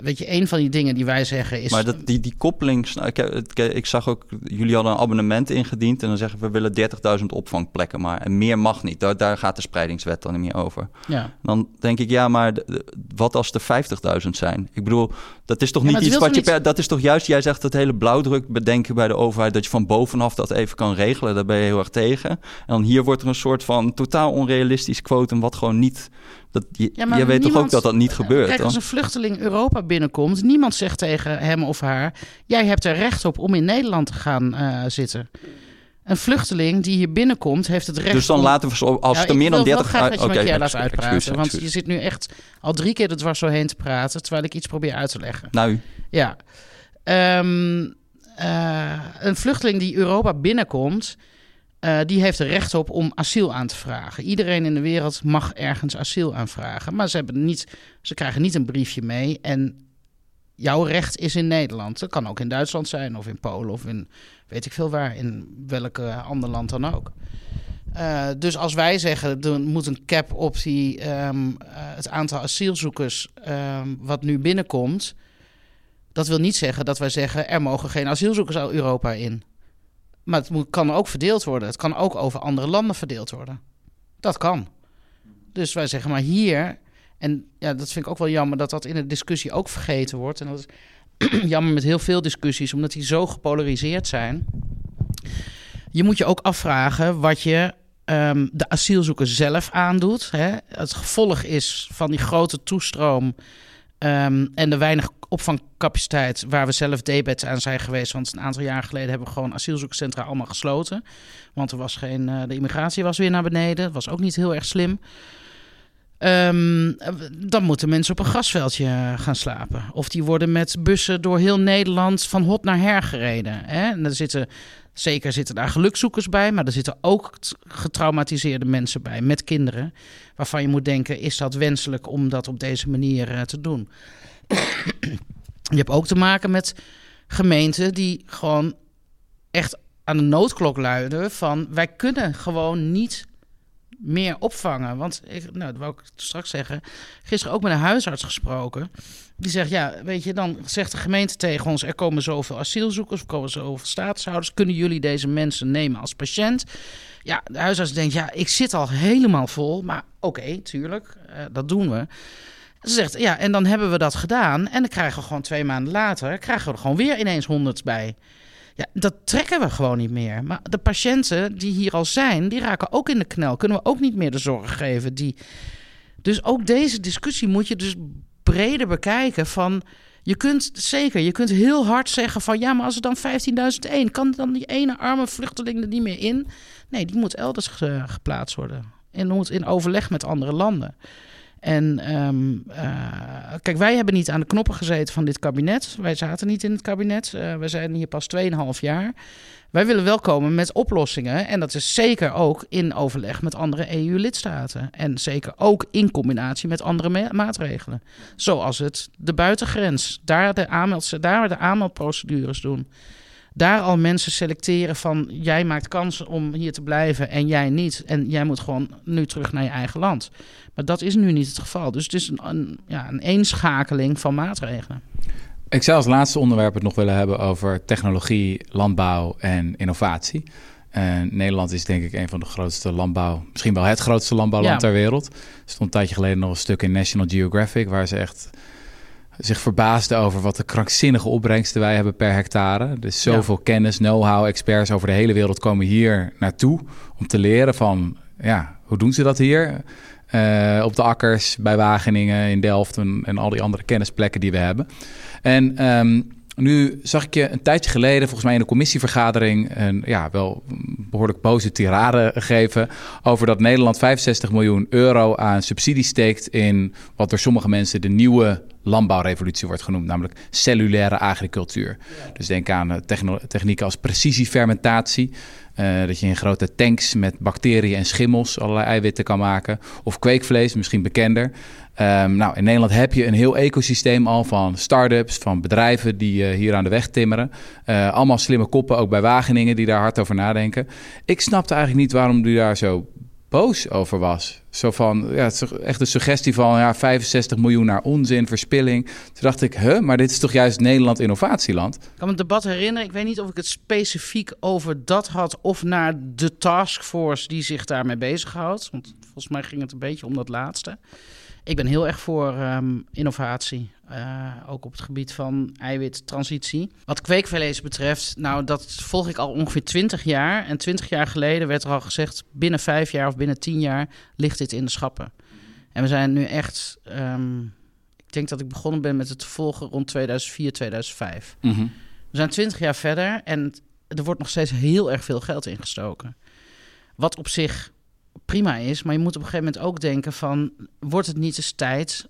S3: weet je, een van die dingen die wij zeggen is.
S2: Maar dat, die, die koppeling, ik, het- ik zag ook, jullie hadden een abonnement ingediend en dan zeggen we, willen 30.000 opvangplekken, maar en meer mag niet. Daar, daar gaat de spreidingswet dan niet meer over.
S3: ja.
S2: Dan denk ik, ja, maar wat als er 50.000 zijn? Ik bedoel, dat is toch
S3: Ja,
S2: niet iets wat je per, dat is toch juist, jij zegt dat hele blauwdruk bedenken bij de overheid, dat je van bovenaf dat even kan regelen, daar ben je heel erg tegen. En dan hier wordt er een soort van totaal onrealistisch quotum, wat gewoon niet, dat, je,
S3: Ja,
S2: je weet toch ook dat dat niet gebeurt?
S3: Kijk, als een vluchteling Europa binnenkomt, niemand zegt tegen hem of haar: jij hebt er recht op om in Nederland te gaan eh, zitten. Een vluchteling die hier binnenkomt, heeft het recht
S2: Dus dan
S3: om...
S2: laten we zo, als
S3: Ja,
S2: er meer dan
S3: wil
S2: 30...
S3: wel graag dat je
S2: Ah,
S3: een keer
S2: oké,
S3: laat uitpraten. want je zit nu echt al drie keer er dwars doorheen te praten... terwijl ik iets probeer uit te leggen.
S2: Nou,
S3: Ja. Ehm, eh, een vluchteling die Europa binnenkomt... eh, die heeft er recht op om asiel aan te vragen. Iedereen in de wereld mag ergens asiel aanvragen. Maar ze, hebben niet, ze krijgen niet een briefje mee. En jouw recht is in Nederland. Dat kan ook in Duitsland zijn, of in Polen, of in weet ik veel waar. In welk ander land dan ook. Eh, dus als wij zeggen, er moet een cap op die, ehm, eh, het aantal asielzoekers ehm, wat nu binnenkomt. Dat wil niet zeggen dat wij zeggen, er mogen geen asielzoekers Europa in. Maar het kan ook verdeeld worden. Het kan ook over andere landen verdeeld worden. Dat kan. Dus wij zeggen maar hier. En ja, dat vind ik ook wel jammer dat dat in de discussie ook vergeten wordt. En dat is jammer met heel veel discussies, omdat die zo gepolariseerd zijn. Je moet je ook afvragen wat je ehm, de asielzoeker zelf aandoet. Hè? Het gevolg is van die grote toestroom ehm, en de weinig opvangcapaciteit waar we zelf debet aan zijn geweest. Want een aantal jaar geleden hebben we gewoon asielzoekerscentra allemaal gesloten. Want er was geen, eh, de immigratie was weer naar beneden. Dat was ook niet heel erg slim. Ehm, dan moeten mensen op een grasveldje gaan slapen. Of die worden met bussen door heel Nederland van hot naar her gereden. Hè? En er zitten, zeker zitten daar gelukzoekers bij, maar er zitten ook getraumatiseerde mensen bij met kinderen. Waarvan je moet denken: is dat wenselijk om dat op deze manier eh, te doen? je hebt ook te maken met gemeenten die gewoon echt aan de noodklok luiden van wij kunnen gewoon niet meer opvangen. Want ik, nou, dat wou ik straks zeggen. Gisteren ook met een huisarts gesproken. Die zegt, ja, weet je, dan zegt de gemeente tegen ons... er komen zoveel asielzoekers, er komen zoveel statushouders... kunnen jullie deze mensen nemen als patiënt? Ja, de huisarts denkt, ja, ik zit al helemaal vol. Maar oké, tuurlijk, eh, dat doen we. Ze zegt, ja, en dan hebben we dat gedaan... en dan krijgen we gewoon twee maanden later... krijgen we er gewoon weer ineens honderd bij... Ja, dat trekken we gewoon niet meer. Maar de patiënten die hier al zijn, die raken ook in de knel. Kunnen we ook niet meer de zorg geven. Die... Dus ook deze discussie moet je dus breder bekijken van... Je kunt zeker, je kunt heel hard zeggen van... ja, maar als er dan 15.001, kan dan die ene arme vluchteling er niet meer in? Nee, die moet elders ge- geplaatst worden. En moet in overleg met andere landen. En ehm, eh, kijk, wij hebben niet aan de knoppen gezeten van dit kabinet. Wij zaten niet in het kabinet. Eh we zijn hier pas 2,5 jaar. Wij willen wel komen met oplossingen. En dat is zeker ook in overleg met andere EU-lidstaten. En zeker ook in combinatie met andere ma- maatregelen. Zoals het de buitengrens. Daar de, aanmeld, daar de aanmeldprocedures doen. daar al mensen selecteren van jij maakt kans om hier te blijven en jij niet. En jij moet gewoon nu terug naar je eigen land. Maar dat is nu niet het geval. Dus het is een, een, ja, een eenschakeling van maatregelen.
S1: Ik zou als laatste onderwerp het nog willen hebben over technologie, landbouw en innovatie. En Nederland is denk ik een van de grootste landbouw, misschien wel het grootste landbouwland
S3: Ja.
S1: ter wereld. Er stond een tijdje geleden nog een stuk in National Geographic waar ze echt zich verbaasden over wat de krankzinnige opbrengsten wij hebben per hectare. Dus zoveel kennis, know-how, experts over de hele wereld komen hier naartoe om te leren van, ja, hoe doen ze dat hier? Eh, op de akkers, bij Wageningen, in Delft en, al die andere kennisplekken die we hebben. En ehm, nu zag ik je een tijdje geleden, volgens mij in een commissievergadering, een ja, wel behoorlijk boze tirade geven over dat Nederland 65 miljoen euro aan subsidie steekt in wat door sommige mensen de nieuwe landbouwrevolutie wordt genoemd, namelijk cellulaire agricultuur. Dus denk aan eh, technieken als precisiefermentatie, eh, dat je in grote tanks met bacteriën en schimmels allerlei eiwitten kan maken. Of kweekvlees, misschien bekender. Ehm, nou, in Nederland heb je een heel ecosysteem al van start-ups, van bedrijven die eh, hier aan de weg timmeren. Allemaal slimme koppen, ook bij Wageningen, die daar hard over nadenken. Ik snapte eigenlijk niet waarom u daar zo boos over was. Zo van, ja, het is echt een suggestie van ja, 65 miljoen naar onzin, verspilling. Toen dacht ik, huh, maar dit is toch juist Nederland innovatieland?
S3: Ik kan me het debat herinneren. Ik weet niet of ik het specifiek over dat had of naar de taskforce die zich daarmee bezighoudt. Want volgens mij ging het een beetje om dat laatste. Ik ben heel erg voor ehm, innovatie. eh, ook op het gebied van eiwittransitie. Wat kweekvlees betreft, nou dat volg ik al ongeveer 20 jaar. En 20 jaar geleden werd er al gezegd, binnen vijf jaar of binnen 10 jaar ligt dit in de schappen. En we zijn nu echt, ehm, ik denk dat ik begonnen ben met het volgen rond 2004, 2005.
S1: Mhm.
S3: We zijn twintig jaar verder en er wordt nog steeds heel erg veel geld ingestoken. Wat op zich prima is, maar je moet op een gegeven moment ook denken van... wordt het niet eens tijd...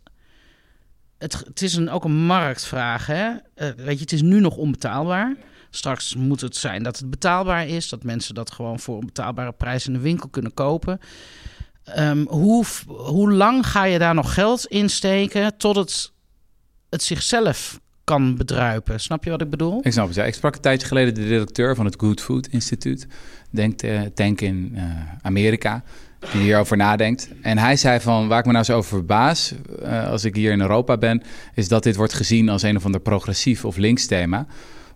S3: Het, het is een, ook een marktvraag, hè? Eh, weet je, het is nu nog onbetaalbaar. Straks moet het zijn dat het betaalbaar is. Dat mensen dat gewoon voor een betaalbare prijs in de winkel kunnen kopen. Ehm, hoe, hoe lang ga je daar nog geld in steken tot het, het zichzelf kan bedruipen? Snap je wat ik bedoel?
S1: Ik snap het. Ja. Ik sprak een tijdje geleden de directeur van het Good Food Instituut, denk, eh, tank in eh, Amerika, die hierover nadenkt. En hij zei van, waar ik me nou zo over verbaas, eh, als ik hier in Europa ben, is dat dit wordt gezien als een of ander progressief of links thema.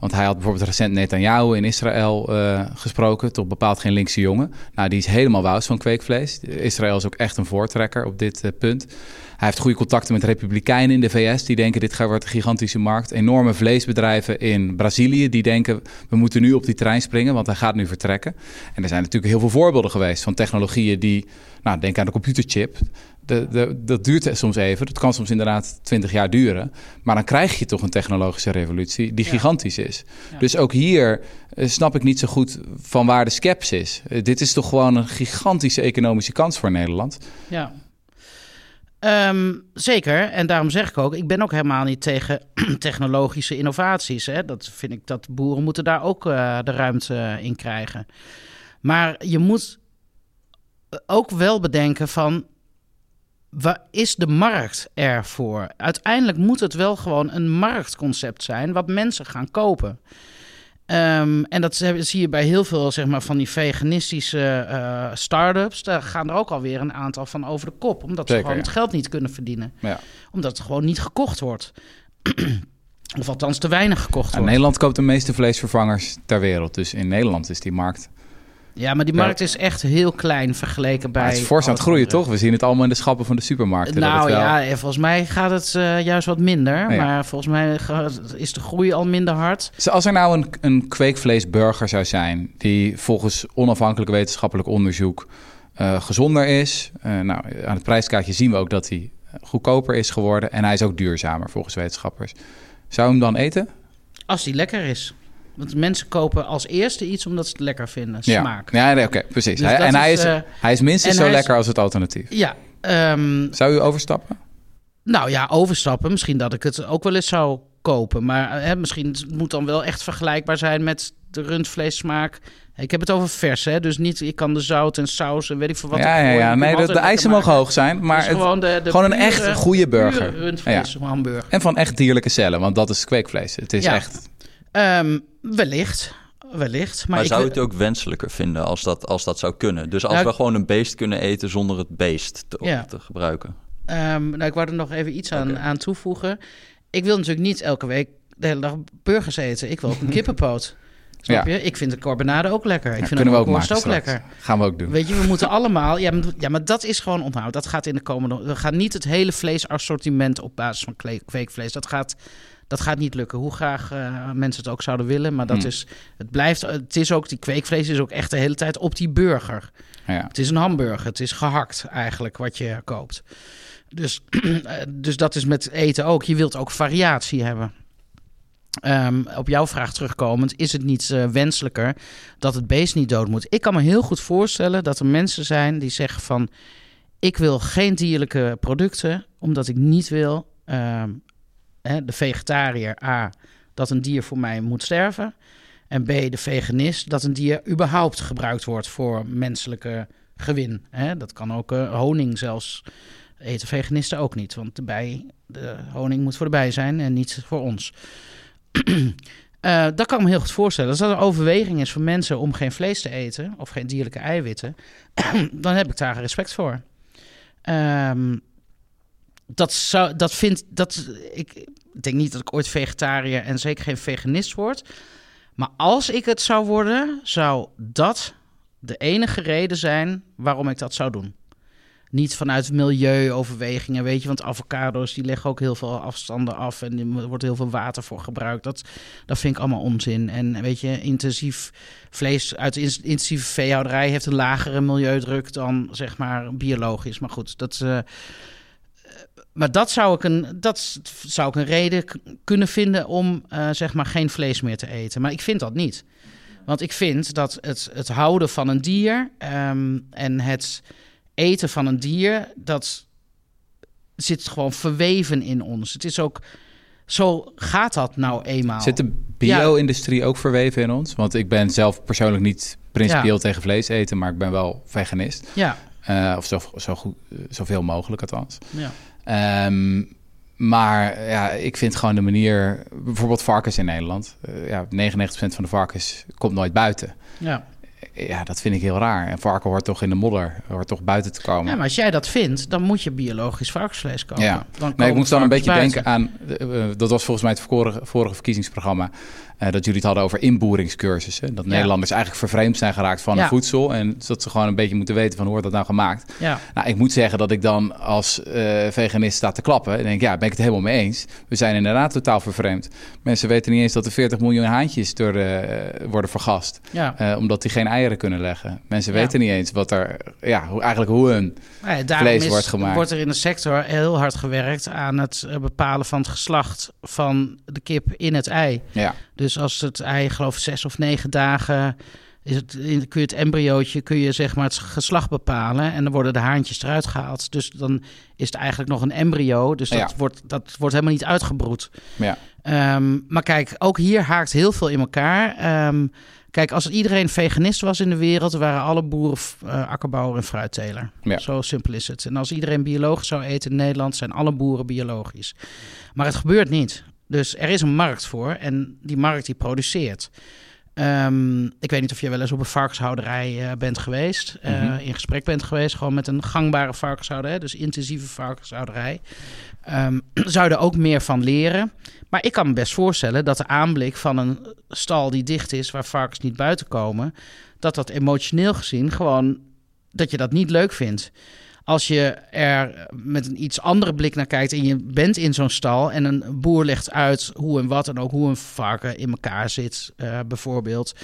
S1: Want hij had bijvoorbeeld recent Netanyahu in Israël eh, gesproken, toch bepaald geen linkse jongen. Nou, die is helemaal wous van kweekvlees. Israël is ook echt een voortrekker op dit eh, punt. Hij heeft goede contacten met republikeinen in de VS. Die denken dit wordt een gigantische markt. Enorme vleesbedrijven in Brazilië. Die denken we moeten nu op die trein springen. Want hij gaat nu vertrekken. En er zijn natuurlijk heel veel voorbeelden geweest van technologieën die... Nou, denk aan de computerchip. De, de, dat duurt soms even. Dat kan soms inderdaad 20 jaar duren. Maar dan krijg je toch een technologische revolutie die
S3: Ja.
S1: gigantisch is.
S3: Ja.
S1: Dus ook hier eh, snap ik niet zo goed van waar de sceptisch is. Eh, dit is toch gewoon een gigantische economische kans voor Nederland.
S3: Ja. Ehm, zeker, en daarom zeg ik ook, ik ben ook helemaal niet tegen technologische innovaties. Hè. Dat vind ik dat boeren moeten daar ook eh, de ruimte in krijgen. Maar je moet ook wel bedenken van, waar is de markt ervoor? Uiteindelijk moet het wel gewoon een marktconcept zijn wat mensen gaan kopen. Ehm, en dat zie je bij heel veel zeg maar, van die veganistische eh start-ups. Daar gaan er ook alweer een aantal van over de kop. Omdat ze gewoon
S1: ja.
S3: het geld niet kunnen verdienen.
S1: Ja.
S3: Omdat het gewoon niet gekocht wordt. of althans te weinig gekocht
S1: Ja,
S3: wordt.
S1: Nederland koopt de meeste vleesvervangers ter wereld. Dus in Nederland is die markt.
S3: Ja, maar die markt is echt heel klein vergeleken bij...
S1: Maar het is fors aan het groeien, toch? We zien het allemaal in de schappen van de supermarkten.
S3: Nou
S1: wel-
S3: ja, en volgens mij gaat het eh, juist wat minder.
S1: ja.
S3: Maar volgens mij is de groei al minder hard.
S1: Dus als er nou een, een kweekvleesburger zou zijn... die volgens onafhankelijk wetenschappelijk onderzoek eh, gezonder is... eh, nou, aan het prijskaartje zien we ook dat hij goedkoper is geworden... en hij is ook duurzamer volgens wetenschappers. Zou je hem dan eten?
S3: Als die lekker is. Want mensen kopen als eerste iets omdat ze het lekker vinden.
S1: Ja,
S3: Smaak.
S1: ja nee, oké, precies.
S3: Dus
S1: hij, en hij
S3: is,
S1: is,
S3: eh,
S1: hij is minstens
S3: en
S1: zo
S3: is-
S1: lekker als het alternatief.
S3: Ja, ehm,
S1: Zou u overstappen?
S3: nou ja, overstappen. Misschien dat ik het ook wel eens zou kopen. Maar eh, hè, misschien het moet dan wel echt vergelijkbaar zijn met de rundvleessmaak. Ik heb het over vers, hè? dus niet ik kan de zout en saus en weet ik veel wat.
S1: ja, ja,
S3: gooi.
S1: ja. Nee, de, de eisen mogen
S3: maken.
S1: hoog zijn, maar
S3: Dus
S1: het,
S3: gewoon, de, de
S1: gewoon een echt goede burger.
S3: rundvlees hamburger.
S1: En van echt dierlijke cellen, want dat is kweekvlees. Het is
S3: Ja.
S1: echt...
S3: Ehm, wellicht. wellicht.
S2: Maar,
S3: Maar,
S2: zou je het ook wenselijker vinden als dat, als dat zou kunnen? Dus als
S3: Nou,
S2: we gewoon een beest kunnen eten zonder het beest te,
S3: Ja.
S2: te gebruiken.
S3: Ehm, nou, ik wou er nog even iets aan, aan toevoegen. Ik wil natuurlijk niet elke week de hele dag burgers eten. Ik wil ook een kippenpoot. Snap
S1: Ja.
S3: je? Ik vind de carbonade ook lekker. Ik
S1: Ja,
S3: vind
S1: kunnen we ook maken
S3: ook lekker.
S1: Gaan we ook doen.
S3: Weet je, we moeten allemaal... Ja maar, ja, maar dat is gewoon onthoud. Dat gaat in de komende... We gaan niet het hele vleesassortiment op basis van kweekvlees. Dat gaat, dat gaat niet lukken. Hoe graag eh, mensen het ook zouden willen. Maar dat
S1: Hmm.
S3: is... Het blijft... Het is ook... Die kweekvlees is ook echt de hele tijd op die burger.
S1: Ja.
S3: Het is een hamburger. Het is gehakt eigenlijk wat je koopt. Dus, dus dat is met eten ook. Je wilt ook variatie hebben. Ehm, op jouw vraag terugkomend, is het niet eh, wenselijker dat het beest niet dood moet? Ik kan me heel goed voorstellen dat er mensen zijn die zeggen van... ik wil geen dierlijke producten, omdat ik niet wil... ehm, hè, de vegetariër, A, dat een dier voor mij moet sterven... en B, de veganist, dat een dier überhaupt gebruikt wordt voor menselijke gewin. Hè? Dat kan ook eh, honing zelfs eten veganisten ook niet. Want de, bij, de honing moet voor de bij zijn en niet voor ons. Eh, dat kan ik me heel goed voorstellen. Als dat een overweging is voor mensen om geen vlees te eten... of geen dierlijke eiwitten... dan heb ik daar respect voor. Ehm, dat, zou, dat vind dat ik denk niet dat ik ooit vegetariër en zeker geen veganist word. Maar als ik het zou worden, zou dat de enige reden zijn waarom ik dat zou doen. Niet vanuit milieuoverwegingen, weet je, want avocado's die leggen ook heel veel afstanden af en er wordt heel veel water voor gebruikt. Dat, dat vind ik allemaal onzin. En weet je, intensief vlees uit intensieve veehouderij heeft een lagere milieudruk dan zeg maar biologisch. Maar goed, dat. eh, maar dat zou ik een, dat zou ik een reden kunnen vinden om eh, zeg maar geen vlees meer te eten. Maar ik vind dat niet. Want ik vind dat het, het houden van een dier ehm, en het eten van een dier, dat zit gewoon verweven in ons. Het is ook, zo gaat dat nou eenmaal.
S1: Zit de bio-industrie ook verweven in ons? Want ik ben zelf persoonlijk niet principieel
S3: Ja.
S1: tegen vlees eten, maar ik ben wel veganist.
S3: Ja,
S1: Eh, of zo, zo goed, zoveel mogelijk althans.
S3: ja.
S1: Ehm, maar ja, ik vind gewoon de manier... Bijvoorbeeld varkens in Nederland. Eh, ja, 99% van de varkens komt nooit buiten.
S3: ja.
S1: Ja, dat vind ik heel raar. Een varken hoort toch in de modder, hoort toch buiten te komen.
S3: Ja, maar als jij dat vindt, dan moet je biologisch varkensvlees kopen.
S1: Ja.
S3: Dan
S1: Nee, ik moest dan een beetje denken aan... eh, eh, dat was volgens mij het vorige, vorige verkiezingsprogramma... eh, dat jullie het hadden over inboeringscursussen. Dat
S3: Ja.
S1: Nederlanders eigenlijk vervreemd zijn geraakt van
S3: Ja.
S1: voedsel... en dat ze gewoon een beetje moeten weten van hoe wordt dat nou gemaakt.
S3: Ja,
S1: Nou, ik moet zeggen dat ik dan als veganist sta te klappen... en denk, ja, ben ik het helemaal mee eens. We zijn inderdaad totaal vervreemd. Mensen weten niet eens dat er 40 miljoen haantjes door, worden vergast... omdat die geen eieren kunnen leggen. Mensen
S3: Ja.
S1: weten niet eens wat er... Ja, hoe, eigenlijk hoe hun...
S3: Ja,
S1: vlees
S3: is-
S1: wordt gemaakt.
S3: wordt er in de sector heel hard gewerkt aan het eh, bepalen van het geslacht van de kip in het ei.
S1: Ja,
S3: Dus als het ei, geloof ik, zes of negen dagen is het, in- kun je het embryootje, kun je zeg maar het geslacht bepalen en dan worden de haantjes eruit gehaald. Dus dan is het eigenlijk nog een embryo, dus dat,
S1: Ja.
S3: wordt, dat wordt helemaal niet uitgebroed.
S1: ja.
S3: Ehm, maar kijk, ook hier haakt heel veel in elkaar. Ehm, kijk, als iedereen veganist was in de wereld, waren alle boeren eh, akkerbouwer en fruitteler.
S1: Ja.
S3: Zo simpel is het. En als iedereen biologisch zou eten in Nederland, zijn alle boeren biologisch. Maar het gebeurt niet. Dus er is een markt voor en die markt die produceert. Ehm, ik weet niet of je wel eens op een varkenshouderij eh, bent geweest, eh,
S1: Mhm.
S3: in gesprek bent geweest, gewoon met een gangbare varkenshouderij, dus intensieve varkenshouderij. Ehm, zou je er ook meer van leren. Maar ik kan me best voorstellen dat de aanblik van een stal die dicht is, waar varkens niet buiten komen, dat dat emotioneel gezien gewoon dat je dat niet leuk vindt. Als je er met een iets andere blik naar kijkt en je bent in zo'n stal en een boer legt uit hoe en wat en ook hoe een varken in elkaar zit, eh, bijvoorbeeld.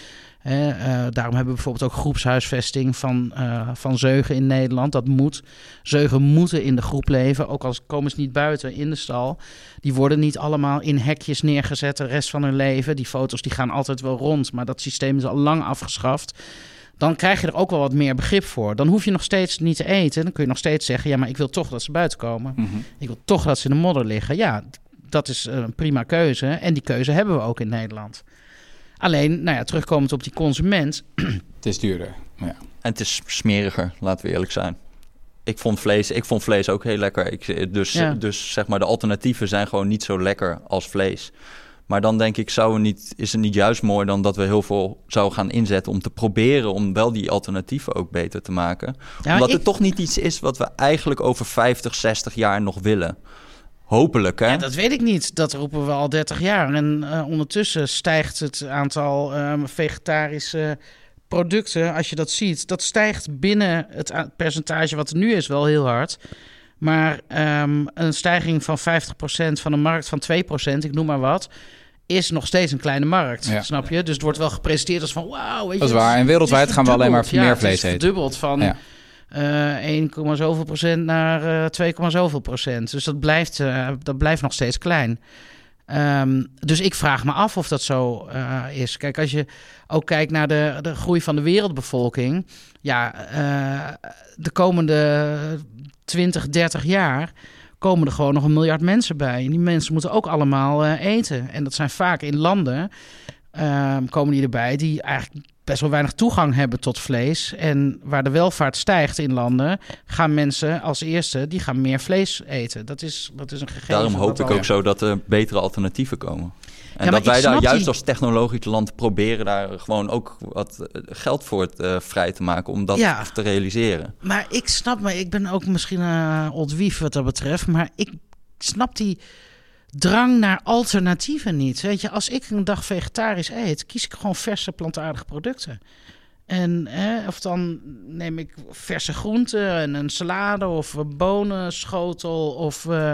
S3: Hè, eh, daarom hebben we bijvoorbeeld ook groepshuisvesting van, eh, van zeugen in Nederland. Dat moet. Zeugen moeten in de groep leven, ook al komen ze niet buiten in de stal. Die worden niet allemaal in hekjes neergezet de rest van hun leven. Die foto's die gaan altijd wel rond, maar dat systeem is al lang afgeschaft. Dan krijg je er ook wel wat meer begrip voor. Dan hoef je nog steeds niet te eten. Dan kun je nog steeds zeggen: ja, maar ik wil toch dat ze buiten komen.
S1: Mhm.
S3: Ik wil toch dat ze in de modder liggen. Ja, dat is een prima keuze. En die keuze hebben we ook in Nederland. Alleen, nou ja, terugkomend op die consument.
S1: Het is duurder. Maar ja.
S2: En het is smeriger, laten we eerlijk zijn. Ik vond vlees, ik vond vlees ook heel lekker. Ik, dus,
S3: Ja.
S2: dus zeg maar, de alternatieven zijn gewoon niet zo lekker als vlees. Maar dan denk ik, zou het niet, is het niet juist mooi dan dat we heel veel zouden gaan inzetten om te proberen om wel die alternatieven ook beter te maken.
S3: Ja,
S2: Omdat
S3: ik-
S2: het toch niet iets is wat we eigenlijk over 50, 60 jaar nog willen. Hopelijk, hè?
S3: Ja, dat weet ik niet. Dat roepen we al 30 jaar. En eh, ondertussen stijgt het aantal ehm, vegetarische producten. Als je dat ziet, dat stijgt binnen het percentage wat er nu is wel heel hard. Maar ehm, een stijging van 50% van een markt van 2%, ik noem maar wat, is nog steeds een kleine markt.
S1: Ja.
S3: Snap je? Dus het wordt wel gepresenteerd als van wauw. weet je,
S1: Dat is waar. En wereldwijd gaan we alleen maar meer
S3: Ja,
S1: vlees
S3: is
S1: eten.
S3: verdubbeld van
S1: Ja.
S3: Eh 1, zoveel procent naar eh 2, zoveel procent. Dus dat blijft, eh, dat blijft nog steeds klein. Ehm, dus ik vraag me af of dat zo eh, is. Kijk, als je ook kijkt naar de, de groei van de wereldbevolking. Ja, eh, de komende 20, 30 jaar komen er gewoon nog een miljard mensen bij. En die mensen moeten ook allemaal eh, eten. En dat zijn vaak in landen, ehm, komen die erbij, die eigenlijk best wel weinig toegang hebben tot vlees. En waar de welvaart stijgt in landen, gaan mensen als eerste, die gaan meer vlees eten. Dat is, dat is een gegeven.
S2: Daarom hoop ik ook zo dat er betere alternatieven komen. En
S3: maar
S2: dat wij daar juist
S3: die-
S2: als technologisch land proberen daar gewoon ook wat eh, geld voor het, eh, vrij te maken om dat
S3: Ja.
S2: te realiseren.
S3: Maar ik snap me, ik ben ook misschien een old wief wat dat betreft, maar ik snap die drang naar alternatieven niet. Weet je, als ik een dag vegetarisch eet, kies ik gewoon verse plantaardige producten. En hè, of dan neem ik verse groenten en een salade of een bonenschotel of eh,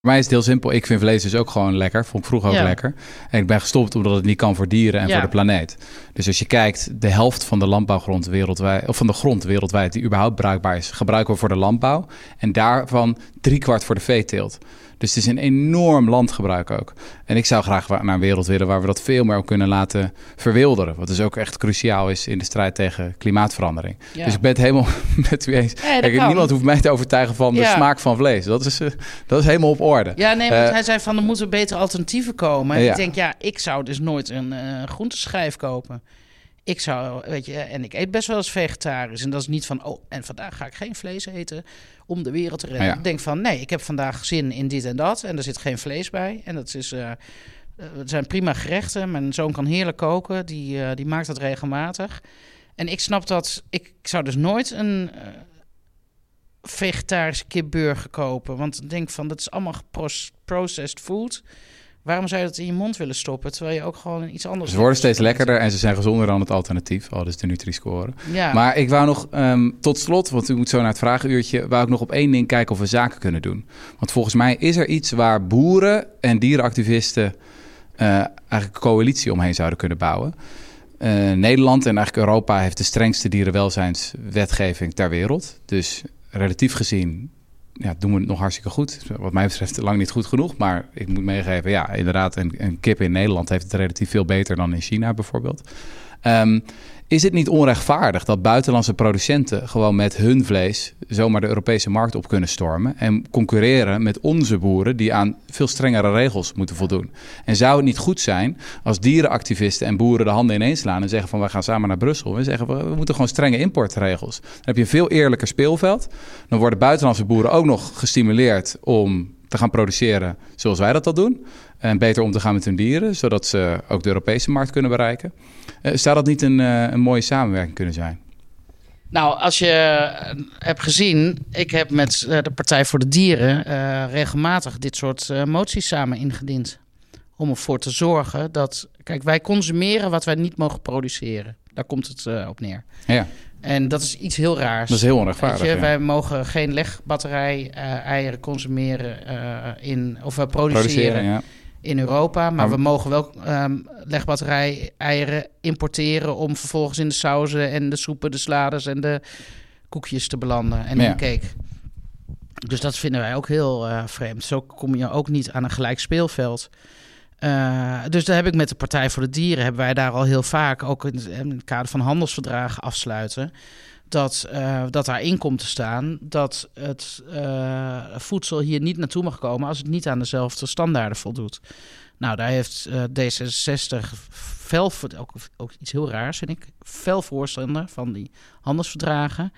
S1: Voor mij is het heel simpel. Ik vind vlees dus ook gewoon lekker. Vond ik vroeger ook
S3: Ja.
S1: lekker. En ik ben gestopt omdat het niet kan voor dieren en
S3: Ja.
S1: voor de planeet. Dus als je kijkt, de helft van de landbouwgrond wereldwijd, of van de grond wereldwijd die überhaupt bruikbaar is, gebruiken we voor de landbouw. En daarvan driekwart voor de veeteelt. Dus het is een enorm landgebruik ook. En ik zou graag naar een wereld willen waar we dat veel meer ook kunnen laten verwilderen. Wat dus ook echt cruciaal is in de strijd tegen klimaatverandering.
S3: ja.
S1: Dus ik ben het helemaal met u eens.
S3: Ja,
S1: Kijk, niemand hoeft mij te overtuigen van de
S3: Ja.
S1: smaak van vlees. Dat is, eh, dat is helemaal op orde.
S3: Ja, nee, want
S1: Eh,
S3: hij zei van er moeten betere alternatieven komen. En
S1: Ja.
S3: ik denk, ja, ik zou dus nooit een eh groenteschijf kopen. Ik zou, weet je, en ik eet best wel eens vegetarisch. En dat is niet van, oh, en vandaag ga ik geen vlees eten om de wereld te redden.
S1: Ja.
S3: Ik denk van, nee, ik heb vandaag zin in dit en dat. En er zit geen vlees bij. En dat is, eh, eh, het zijn prima gerechten. Mijn zoon kan heerlijk koken. Die, eh, die maakt dat regelmatig. En ik snap dat, ik zou dus nooit een eh, vegetarische kipburger kopen. Want ik denk van, dat is allemaal processed food. Waarom zou je dat in je mond willen stoppen, terwijl je ook gewoon iets anders...
S1: Ze worden steeds lekkerder en ze zijn gezonder dan het alternatief. Al dus de Nutri-score.
S3: Ja,
S1: Maar ik wou nog ehm, tot slot, want u moet zo naar het vragenuurtje... wou ik nog op één ding kijken of we zaken kunnen doen. Want volgens mij is er iets waar boeren en dierenactivisten... eh, eigenlijk een coalitie omheen zouden kunnen bouwen. Eh, Nederland en eigenlijk Europa heeft de strengste dierenwelzijnswetgeving ter wereld. Dus relatief gezien ja, doen we het nog hartstikke goed. Wat mij betreft lang niet goed genoeg. Maar ik moet meegeven, ja, inderdaad, een, een kip in Nederland heeft het relatief veel beter dan in China bijvoorbeeld. Ehm, is het niet onrechtvaardig dat buitenlandse producenten gewoon met hun vlees zomaar de Europese markt op kunnen stormen en concurreren met onze boeren die aan veel strengere regels moeten voldoen? En zou het niet goed zijn als dierenactivisten en boeren de handen ineens slaan en zeggen van wij gaan samen naar Brussel en zeggen we, we moeten gewoon strenge importregels. Dan heb je een veel eerlijker speelveld. Dan worden buitenlandse boeren ook nog gestimuleerd om te gaan produceren zoals wij dat al doen. En beter om te gaan met hun dieren, zodat ze ook de Europese markt kunnen bereiken. Eh, zou dat niet een, eh, een mooie samenwerking kunnen zijn?
S3: Nou, als je eh, hebt gezien, ik heb met de Partij voor de Dieren regelmatig dit soort moties samen ingediend. Om ervoor te zorgen dat, kijk, wij consumeren wat wij niet mogen produceren. Daar komt het op neer.
S1: Ja,
S3: En dat is iets heel raars.
S1: dat is heel onrechtvaardig.
S3: je,
S1: ja.
S3: wij mogen geen legbatterij eieren consumeren in, of we produceren,
S1: Produceren, ja.
S3: In Europa. Maar,
S1: Maar-
S3: we mogen wel ehm legbatterij eieren importeren om vervolgens in de sauzen en de soepen, de slades en de koekjes te belanden en in
S1: Ja.
S3: de cake. Dus dat vinden wij ook heel eh, vreemd. Zo kom je ook niet aan een gelijk speelveld. Eh, dus daar heb ik met de Partij voor de Dieren, hebben wij daar al heel vaak, ook in het, in het kader van handelsverdragen afsluiten, dat, uh, dat daarin komt te staan dat het uh, voedsel hier niet naartoe mag komen als het niet aan dezelfde standaarden voldoet. Nou, daar heeft uh, D66 fel, ook, ook iets heel raars vind ik, fel voorstander van die handelsverdragen.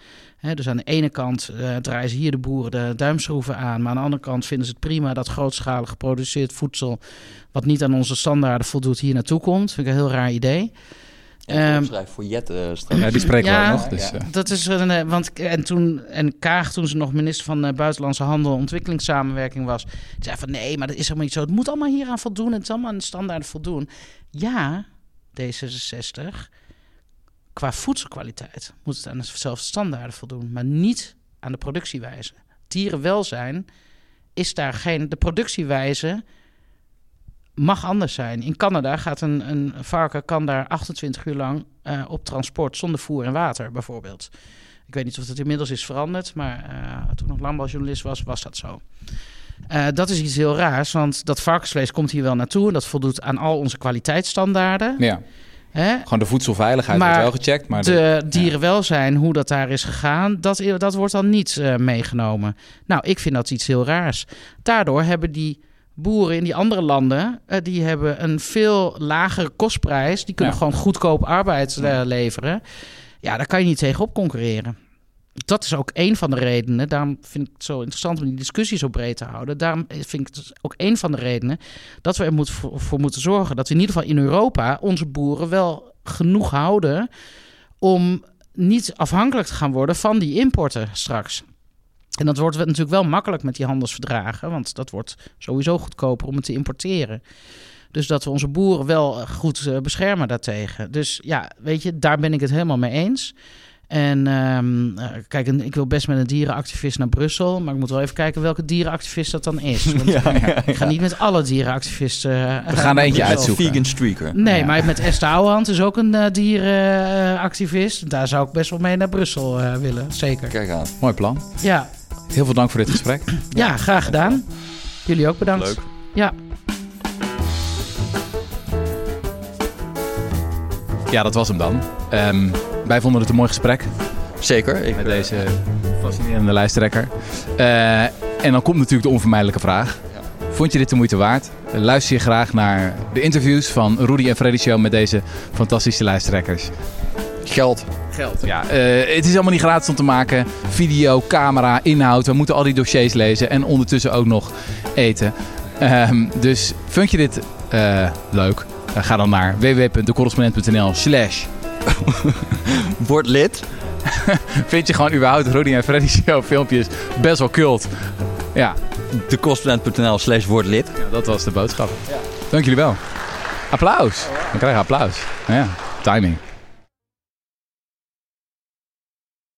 S3: Dus aan de ene kant draaien ze hier de boeren de duimschroeven aan, maar aan de andere kant vinden ze het prima dat grootschalig geproduceerd voedsel, wat niet aan onze standaarden voldoet, hier naartoe komt. Vind ik een heel raar idee.
S2: Um, voor Jet uh,
S1: Ja, die spreken ja, we nog. Dus,
S3: ja. Dat is een, uh, want en toen en Kaag toen ze nog minister van uh, buitenlandse handel en ontwikkelingssamenwerking was, die zei van nee, maar dat is helemaal niet zo. Het moet allemaal hieraan voldoen. Het is allemaal aan de standaarden voldoen. Ja, D66 qua voedselkwaliteit moet het aan dezelfde standaarden voldoen, maar niet aan de productiewijze. Dierenwelzijn is daar geen. De productiewijze mag anders zijn. In Canada gaat een, een varken kan daar 28 uur lang uh, op transport zonder voer en water, bijvoorbeeld. Ik weet niet of het inmiddels is veranderd, maar uh, toen ik nog landbouwjournalist was, was dat zo. Uh, dat is iets heel raars, want dat varkensvlees komt hier wel naartoe en dat voldoet aan al onze kwaliteitsstandaarden.
S1: Ja. Hè? Gewoon de voedselveiligheid maar wordt wel gecheckt. Maar
S3: de, de dierenwelzijn, hoe dat daar is gegaan, dat, dat wordt dan niet meegenomen. Nou, ik vind dat iets heel raars. Daardoor hebben die boeren in die andere landen, uh, die hebben een veel lagere kostprijs. Die kunnen gewoon goedkoop arbeid uh, leveren. Ja, daar kan je niet tegenop concurreren. Dat is ook een van de redenen. Daarom vind ik het zo interessant om die discussie zo breed te houden. Daarom vind ik het ook een van de redenen dat we er moet, voor moeten zorgen dat we in ieder geval in Europa onze boeren wel genoeg houden om niet afhankelijk te gaan worden van die importen straks. En dat wordt natuurlijk wel makkelijk met die handelsverdragen, want dat wordt sowieso goedkoper om het te importeren. Dus dat we onze boeren wel goed eh, beschermen daartegen. Dus ja, weet je, daar ben ik het helemaal mee eens. En um, kijk, ik wil best met een dierenactivist naar Brussel. Maar ik moet wel even kijken welke dierenactivist dat dan is. Want ja, ja, ik ga niet met alle dierenactivisten. Uh,
S1: We gaan er eentje uitzoeken.
S2: Vegan streaker.
S3: Nee, maar met Esther Ouwehand is ook een uh, dierenactivist. Daar zou ik best wel mee naar Brussel willen. Zeker.
S2: Kijk aan.
S1: Mooi plan.
S3: Ja.
S1: Heel veel dank voor dit gesprek.
S3: Ja, graag gedaan. Jullie ook bedankt.
S2: Leuk.
S3: Ja.
S1: Ja, dat was hem dan. Um, wij vonden het een mooi gesprek.
S2: Zeker.
S1: Ik met deze fascinerende lijsttrekker. Uh, en dan komt natuurlijk de onvermijdelijke vraag. Vond je dit de moeite waard? Luister je graag naar de interviews van Rudy en Freddy Show met deze fantastische lijsttrekkers.
S2: Geld.
S1: Geld, ja. Uh, het is allemaal niet gratis om te maken. Video, camera, inhoud. We moeten al die dossiers lezen en ondertussen ook nog eten. Um, dus vind je dit uh, leuk? Uh, ga dan naar www.decorrespondent.nl slash
S2: Word lid.
S1: Vind je gewoon überhaupt Rudy en Freddy Show filmpjes best wel cult. Ja.
S2: Decorrespondent.nl slash word lid.
S1: Ja, dat was de boodschap. Ja. Dank jullie wel. Applaus. Dan krijg je applaus. Ja, timing.